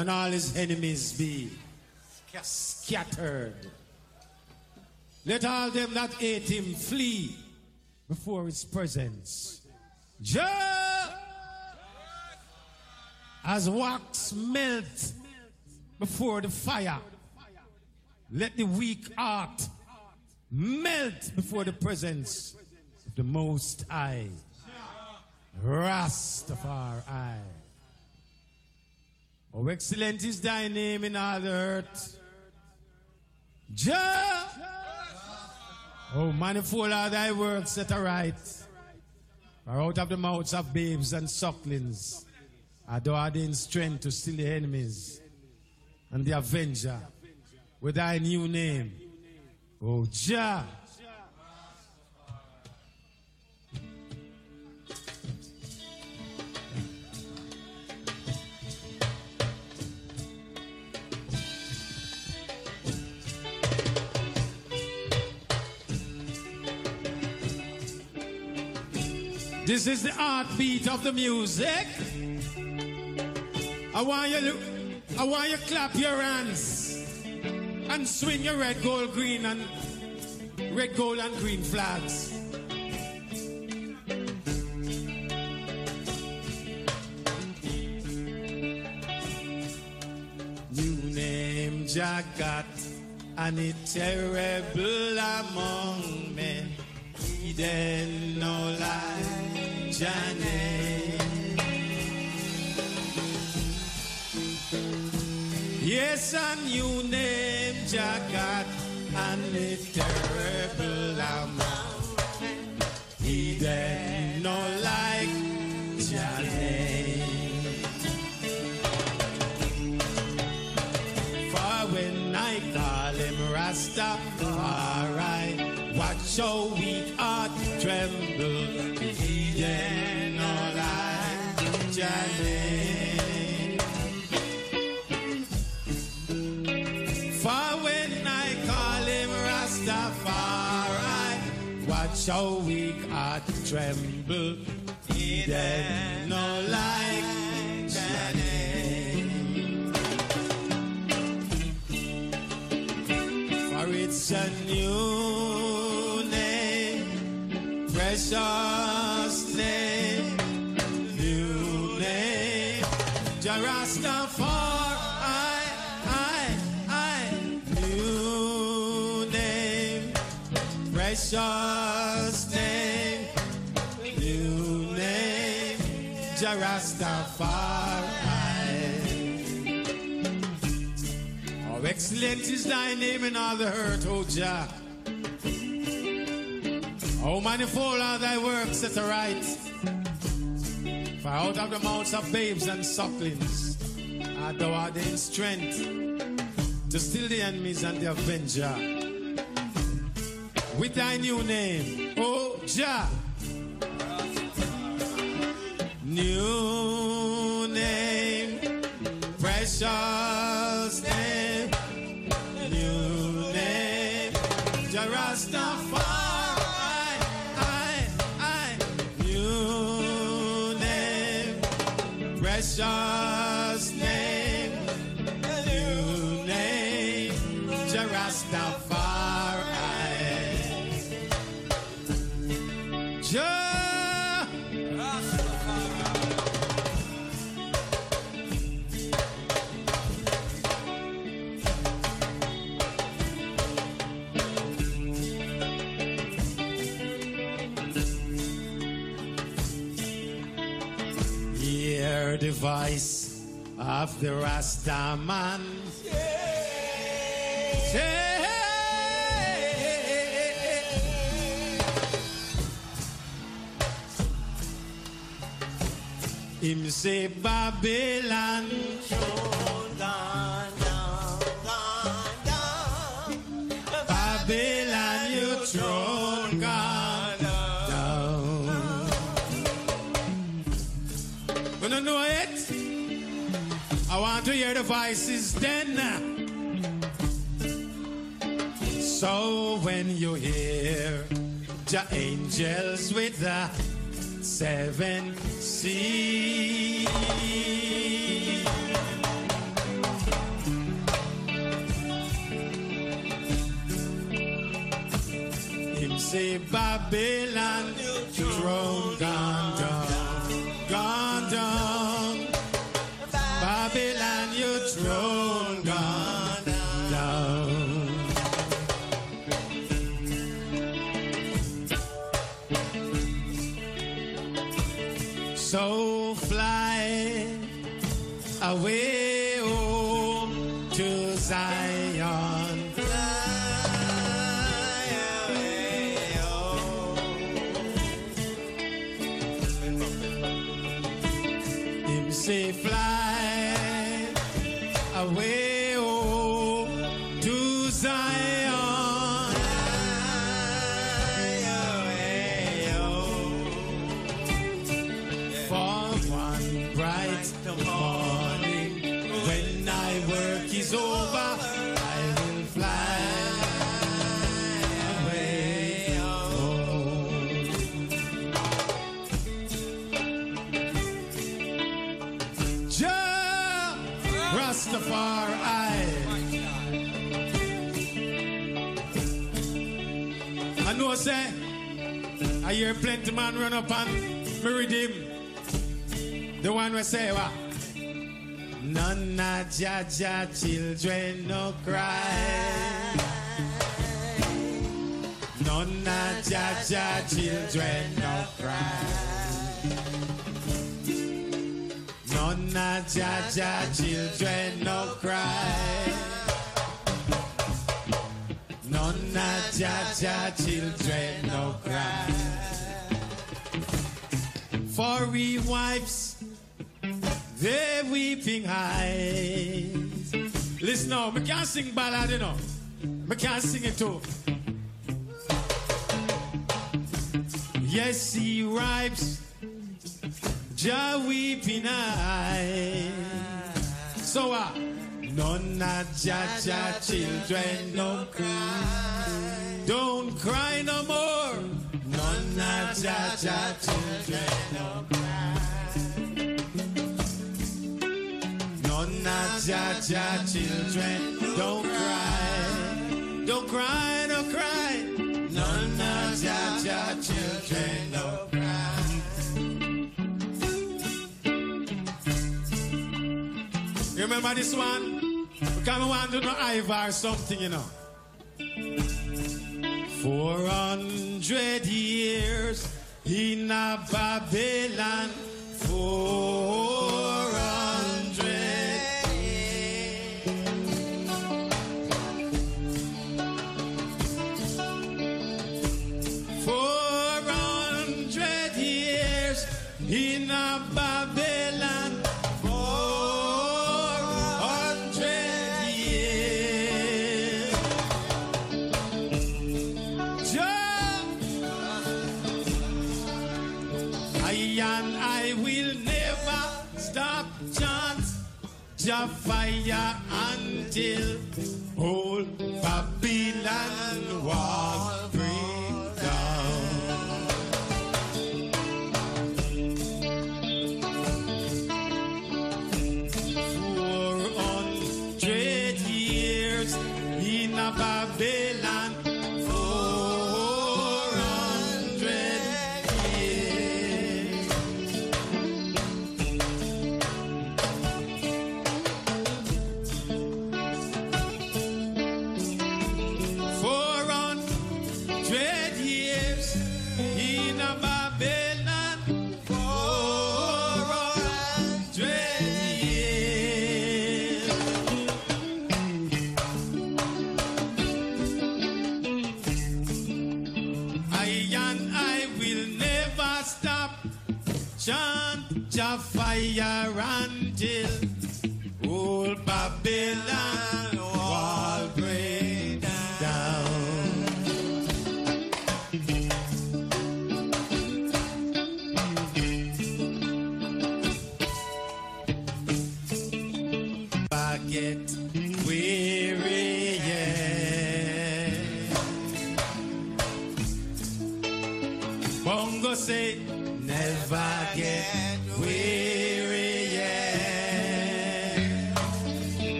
and all his enemies be scattered. Let all them that hate him flee before his presence. Jah, as wax melt before the fire, let the weak heart melt before the presence of the Most High. Rastafari. Oh, excellent is thy name in all the earth. Jah. Oh, manifold are thy works that are right. For out of the mouths of babes and sucklings, are thou strength to still the enemies and the avenger with thy new name. Oh, Jah. This is the heartbeat of the music. I want you, I want you clap your hands and swing your red, gold, green, and red, gold, and green flags. New name Jagat, and it terrible among men. Eden no lie, Janet. Yes, and you name, Jagat, and a terrible amount. Eden no like Janet. For when I call him Rastafari, watch how weak heart tremble. Eden no like Janet. For when I call him Rastafari, watch how weak heart tremble. Eden no like Janet. For it's a new precious name, new name. Jah Rastafari, I, I, new name, precious name, new name, Jarastafari. How oh, excellent is thy name in all the earth, O Jah. How manifold are thy works that are right. For out of the mouths of babes and sucklings art thou ordained strength to still the enemies and the avenger. With thy new name, O Jah. New name, precious precious voice of the Rasta man. Yeah. Yeah. Him say Babylon. Babylon, your throne gone Wanna know it? I want to hear the voices then. So when you hear the angels with the seven seas. Him say Babylon throne gone down, plenty man run up and me redeem. The one we say, what? None of Jah Jah children no cry. None of Jah Jah children no cry. None of Jah Jah children no cry. None of Jah Jah children no cry. For we wives, they weeping eyes. Listen now, me can't sing ballad, you know. Me can't sing it too. Yes, he wipes Jah weeping eye. So uh, none of Jah Jah children no cry. Don't cry no more. None of Jah Jah children no cry. Of Jah Jah children don't cry. Don't cry, don't cry. Of Jah Jah children don't cry. You remember this one? We I want to know Ivar something, you know. Four hundred years in a Babylon. Four Jah fire until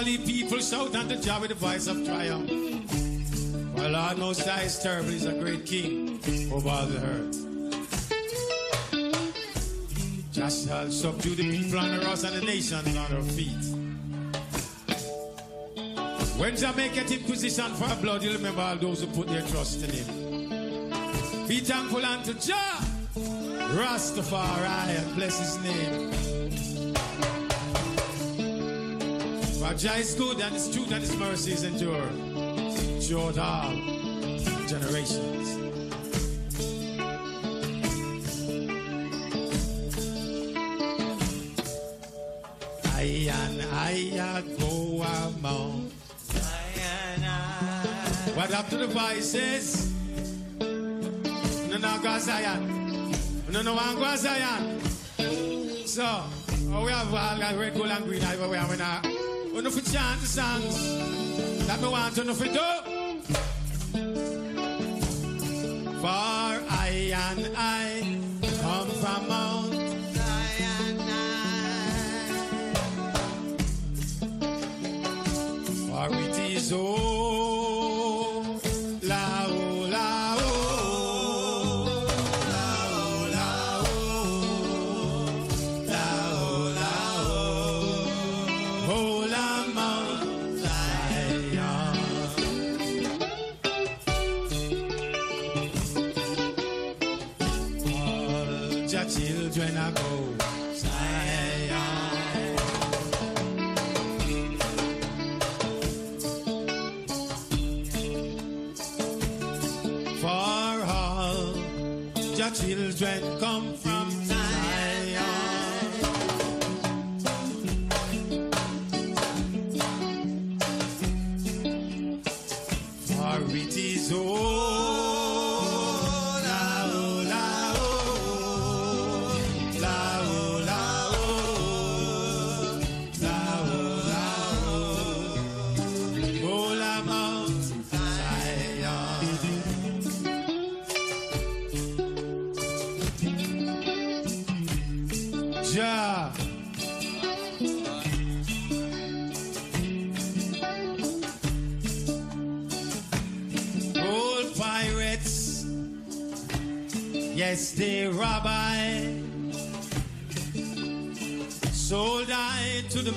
all ye people, shout unto Jah with the voice of triumph. For Lord Most High is terrible, he's a great king over all the earth. Jah shall subdue the people under us and the nations on our feet. When Jah make it inquisition for blood, you'll remember all those who put their trust in him. Be thankful unto Jah, Rastafari, bless his name. For Jah is good and his truth and his mercies endure throughout all generations. I and I go among. What up to the voices? No, no, go Zion. No, no, go Zion. So, oh, we have all red, gold, and green everywhere. We now, we know for chant the songs that we want to know for do. For I and I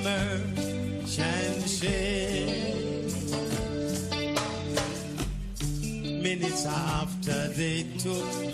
Merchant ship. Minutes after they took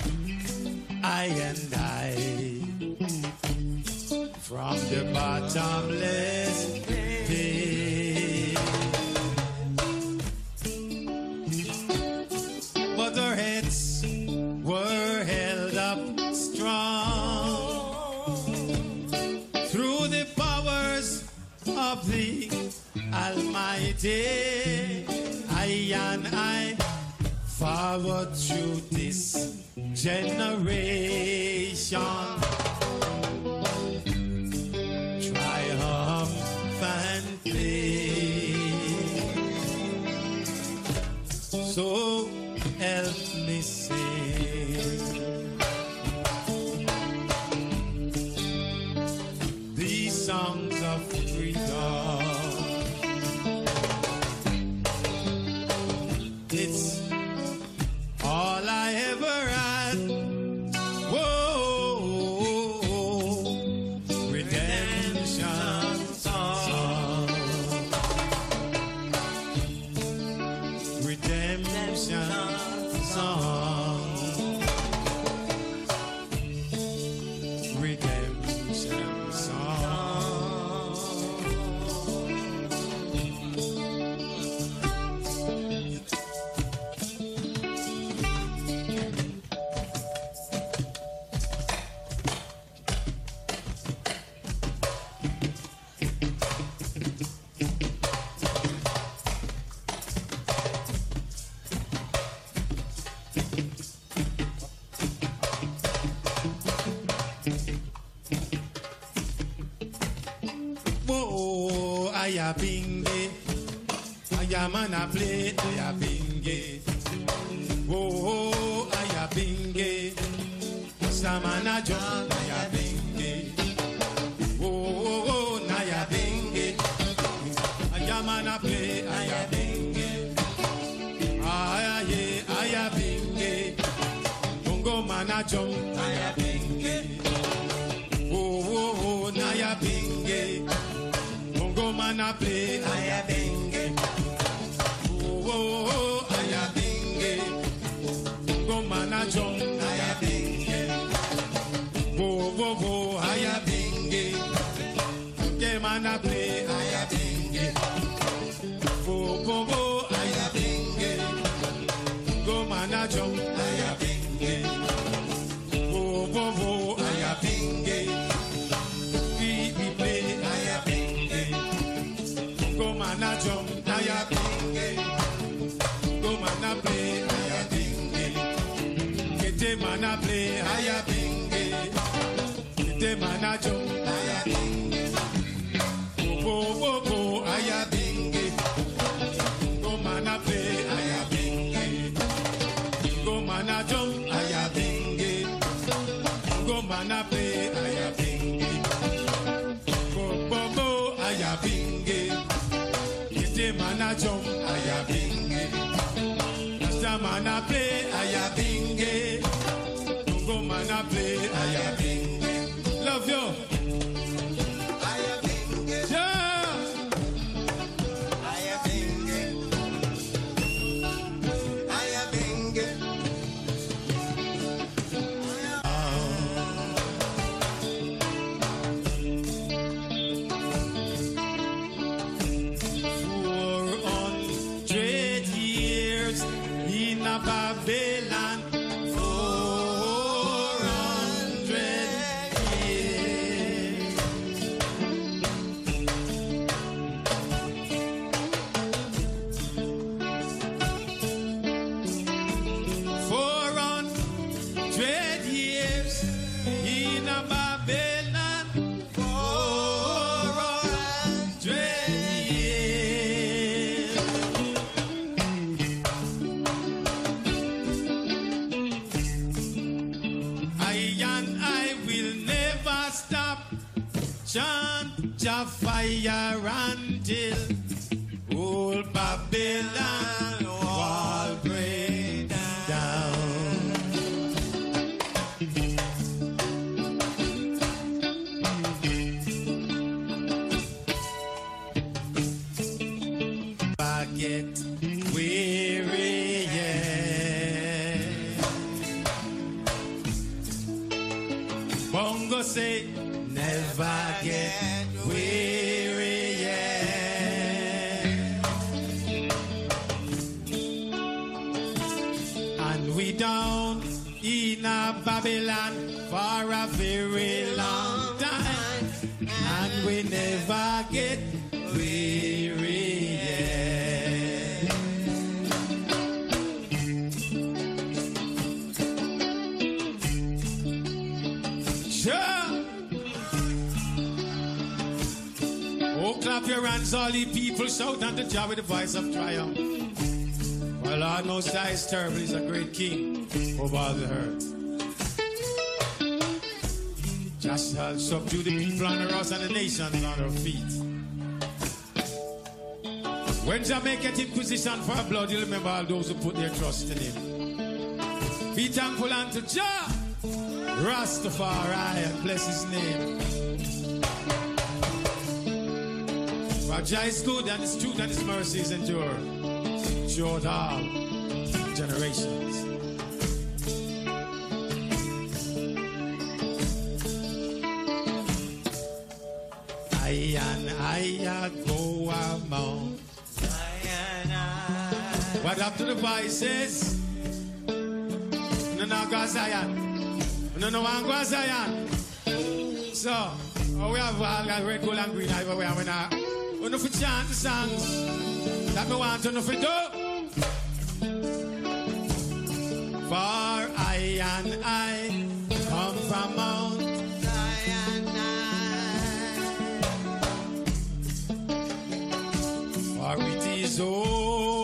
mana play, I am Kete mana play, I am Nation nations on her feet. When Jamaica in position for blood, you remember all those who put their trust in him. Be thankful unto Jah, Rastafari, and bless his name. For Jah is good, and his truth and his mercies endure throughout all generations. Mount Zion. What up to the voices? No, no, go Zion. No, no, one go Zion. So, oh, we have all that red, gold, and green have uh, We now, we know for chant the songs that we want to know for do. For I and I come from Mount is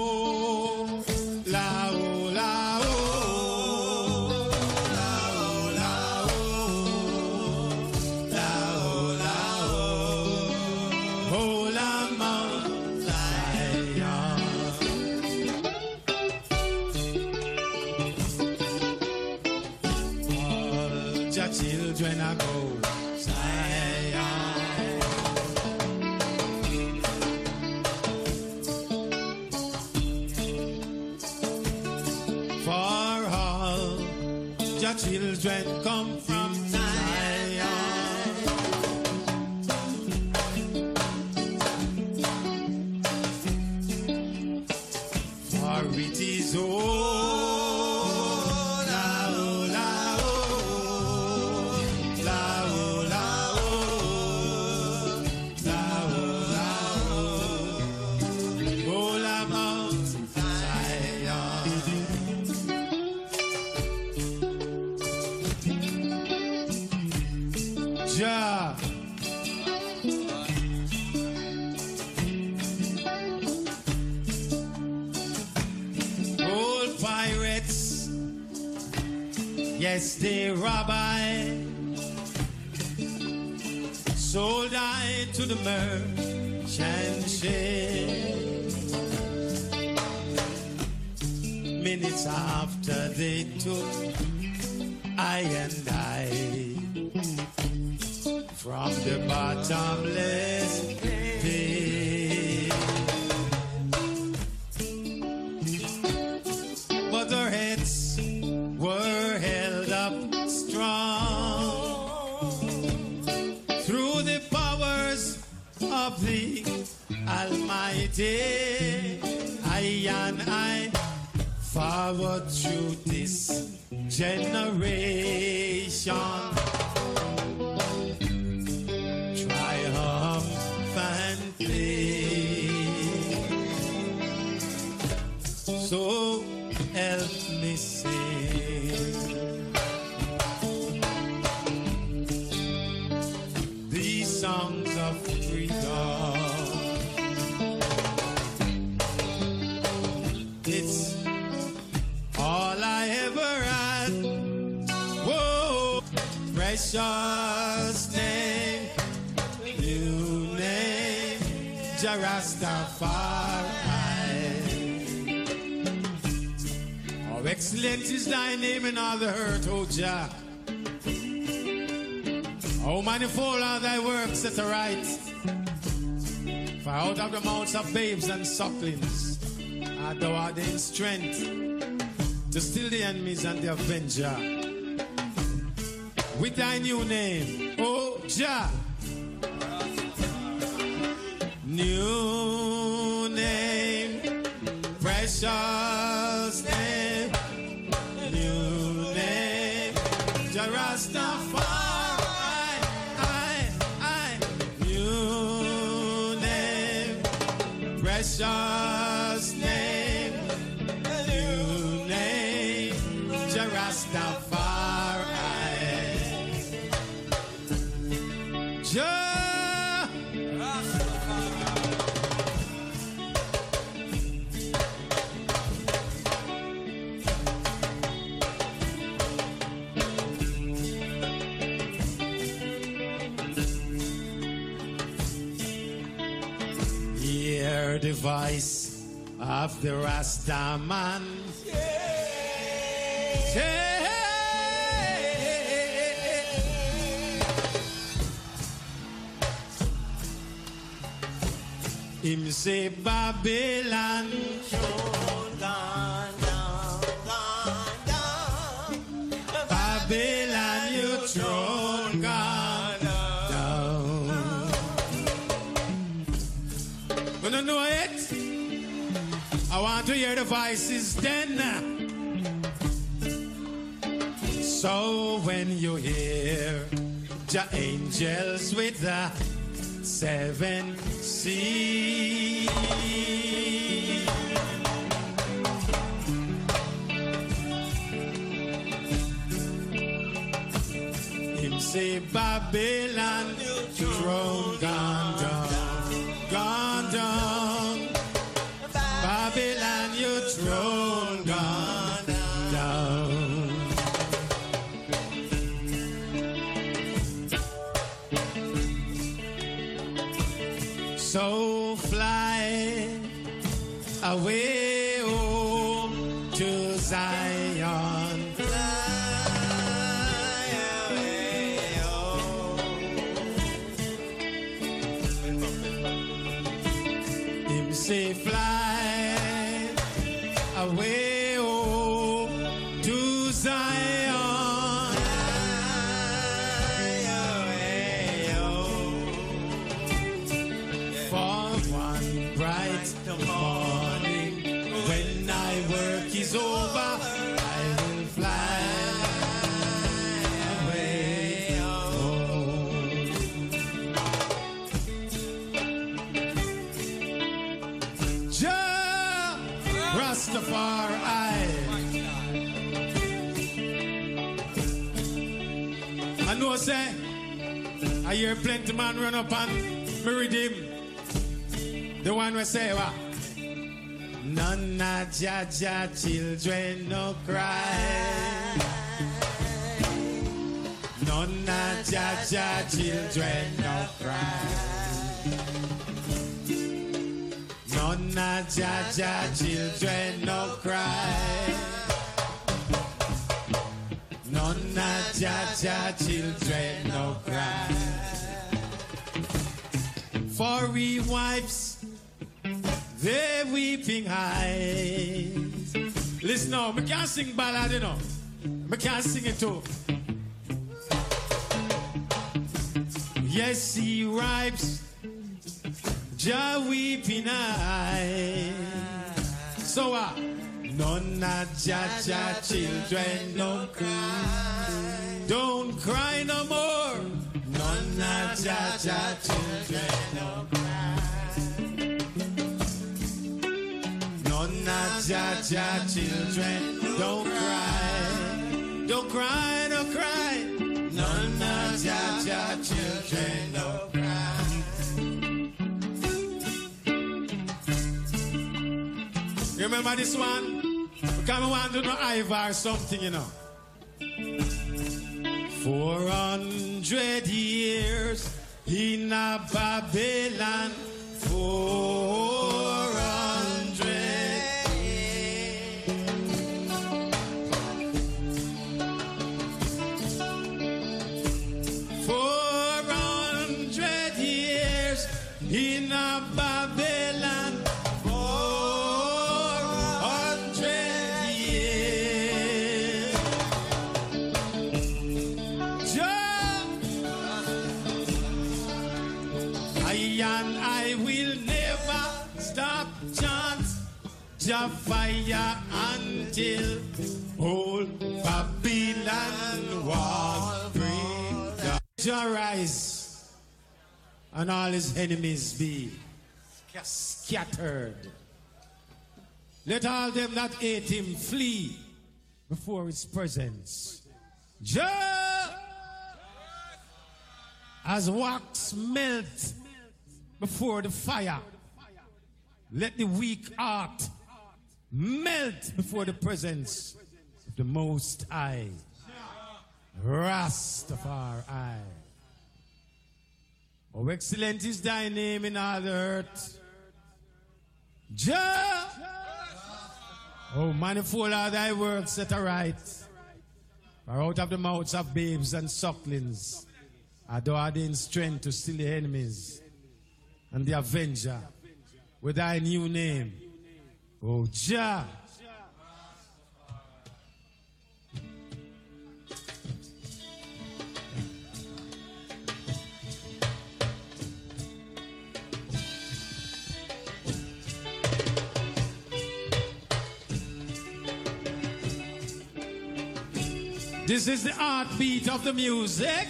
yes, rabbi. Sold I to the merchant ship. Minutes after they took I and I from the bottomless Almighty. I and I forward through this generation Jah Rastafari. How excellent is thy name in all the earth, O Jah. How manifold are thy works that are right. For out of the mouths of babes and sucklings art thou ordained strength to still the enemies and the avenger. With thy new name, O Jah. New name, precious name, new name, Jah Rastafari. I, I, new name, precious of the Rasta man. Him say Babylon, hear then. So when you hear the angels with the seven seas. Him say Babylon throne gone down, gone down. Hear plenty man run up and me redeem. The one we say, what? None of Jah Jah children no cry. None of Jah Jah children no cry. None of Jah Jah children no cry. None of Jah Jah children no cry. For we wives, they weeping eyes. Listen now, me can't sing ballad, you know. Me can't sing it too. Yes, he wipes Jah weeping eyes. So uh, none of Jah Jah children don't cry. Don't cry no more. None of Jah Jah children no cry. None of Jah Jah children don't cry. Don't cry, don't cry. None of Jah Jah children don't cry. You remember this one? Because I want to know Ivar something, you know. Four hundred years in a Babylon. Four until whole Babylon was bring and all his enemies be scattered. Let all them that hate him flee before his presence. Jah, as wax melt before the fire, let the weak heart melt before the presence of the Most High. Rastafari. Oh, excellent is thy name in all the earth. Jah. Oh, manifold are thy works set aright. For out of the mouths of babes and sucklings, are thou ordained strength to still the enemies and the avenger with thy new name. Oh, Jah. This is the heartbeat of the music.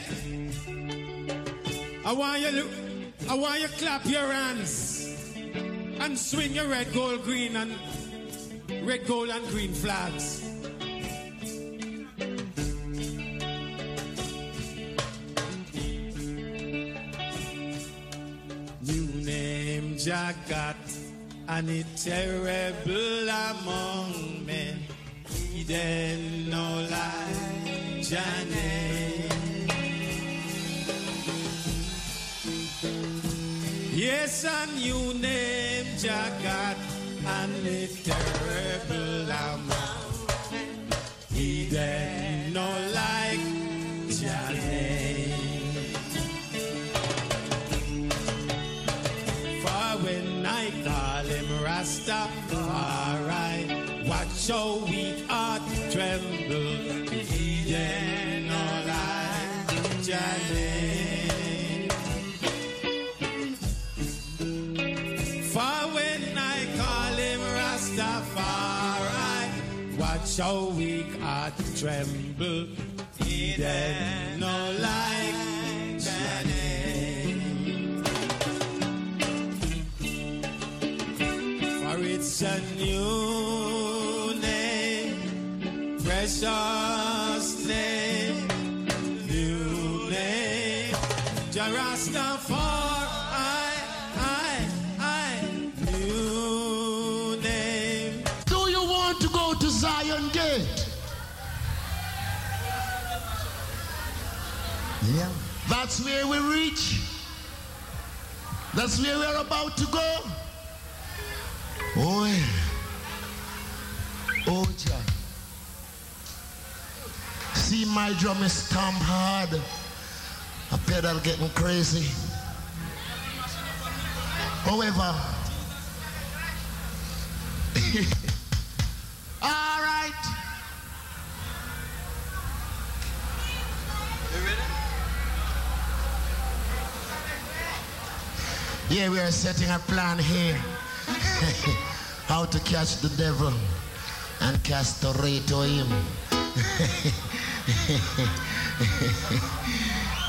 I want you, to- I want you clap your hands and swing your red, gold, green, and red, gold, and green flags. New name Jagat, and it terrible among men. Eden no lie, Janet. Yes, a new name, Jagat, and a terrible amount. He then no like Janet. For when I call him Rasta, alright, watch how we are tremble. He then no like Janet. so weak I tremble. He then no like the. For it's a new name, precious name, new name. Gerard That's where we reach. That's where we're about to go. Oh, yeah. Oh, John. See, my drum is stomp hard. A pedal getting crazy. However, all right. You ready? Yeah, we are setting a plan here. How to catch the devil and castrate him.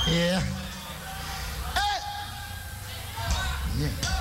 yeah. Hey! Yeah.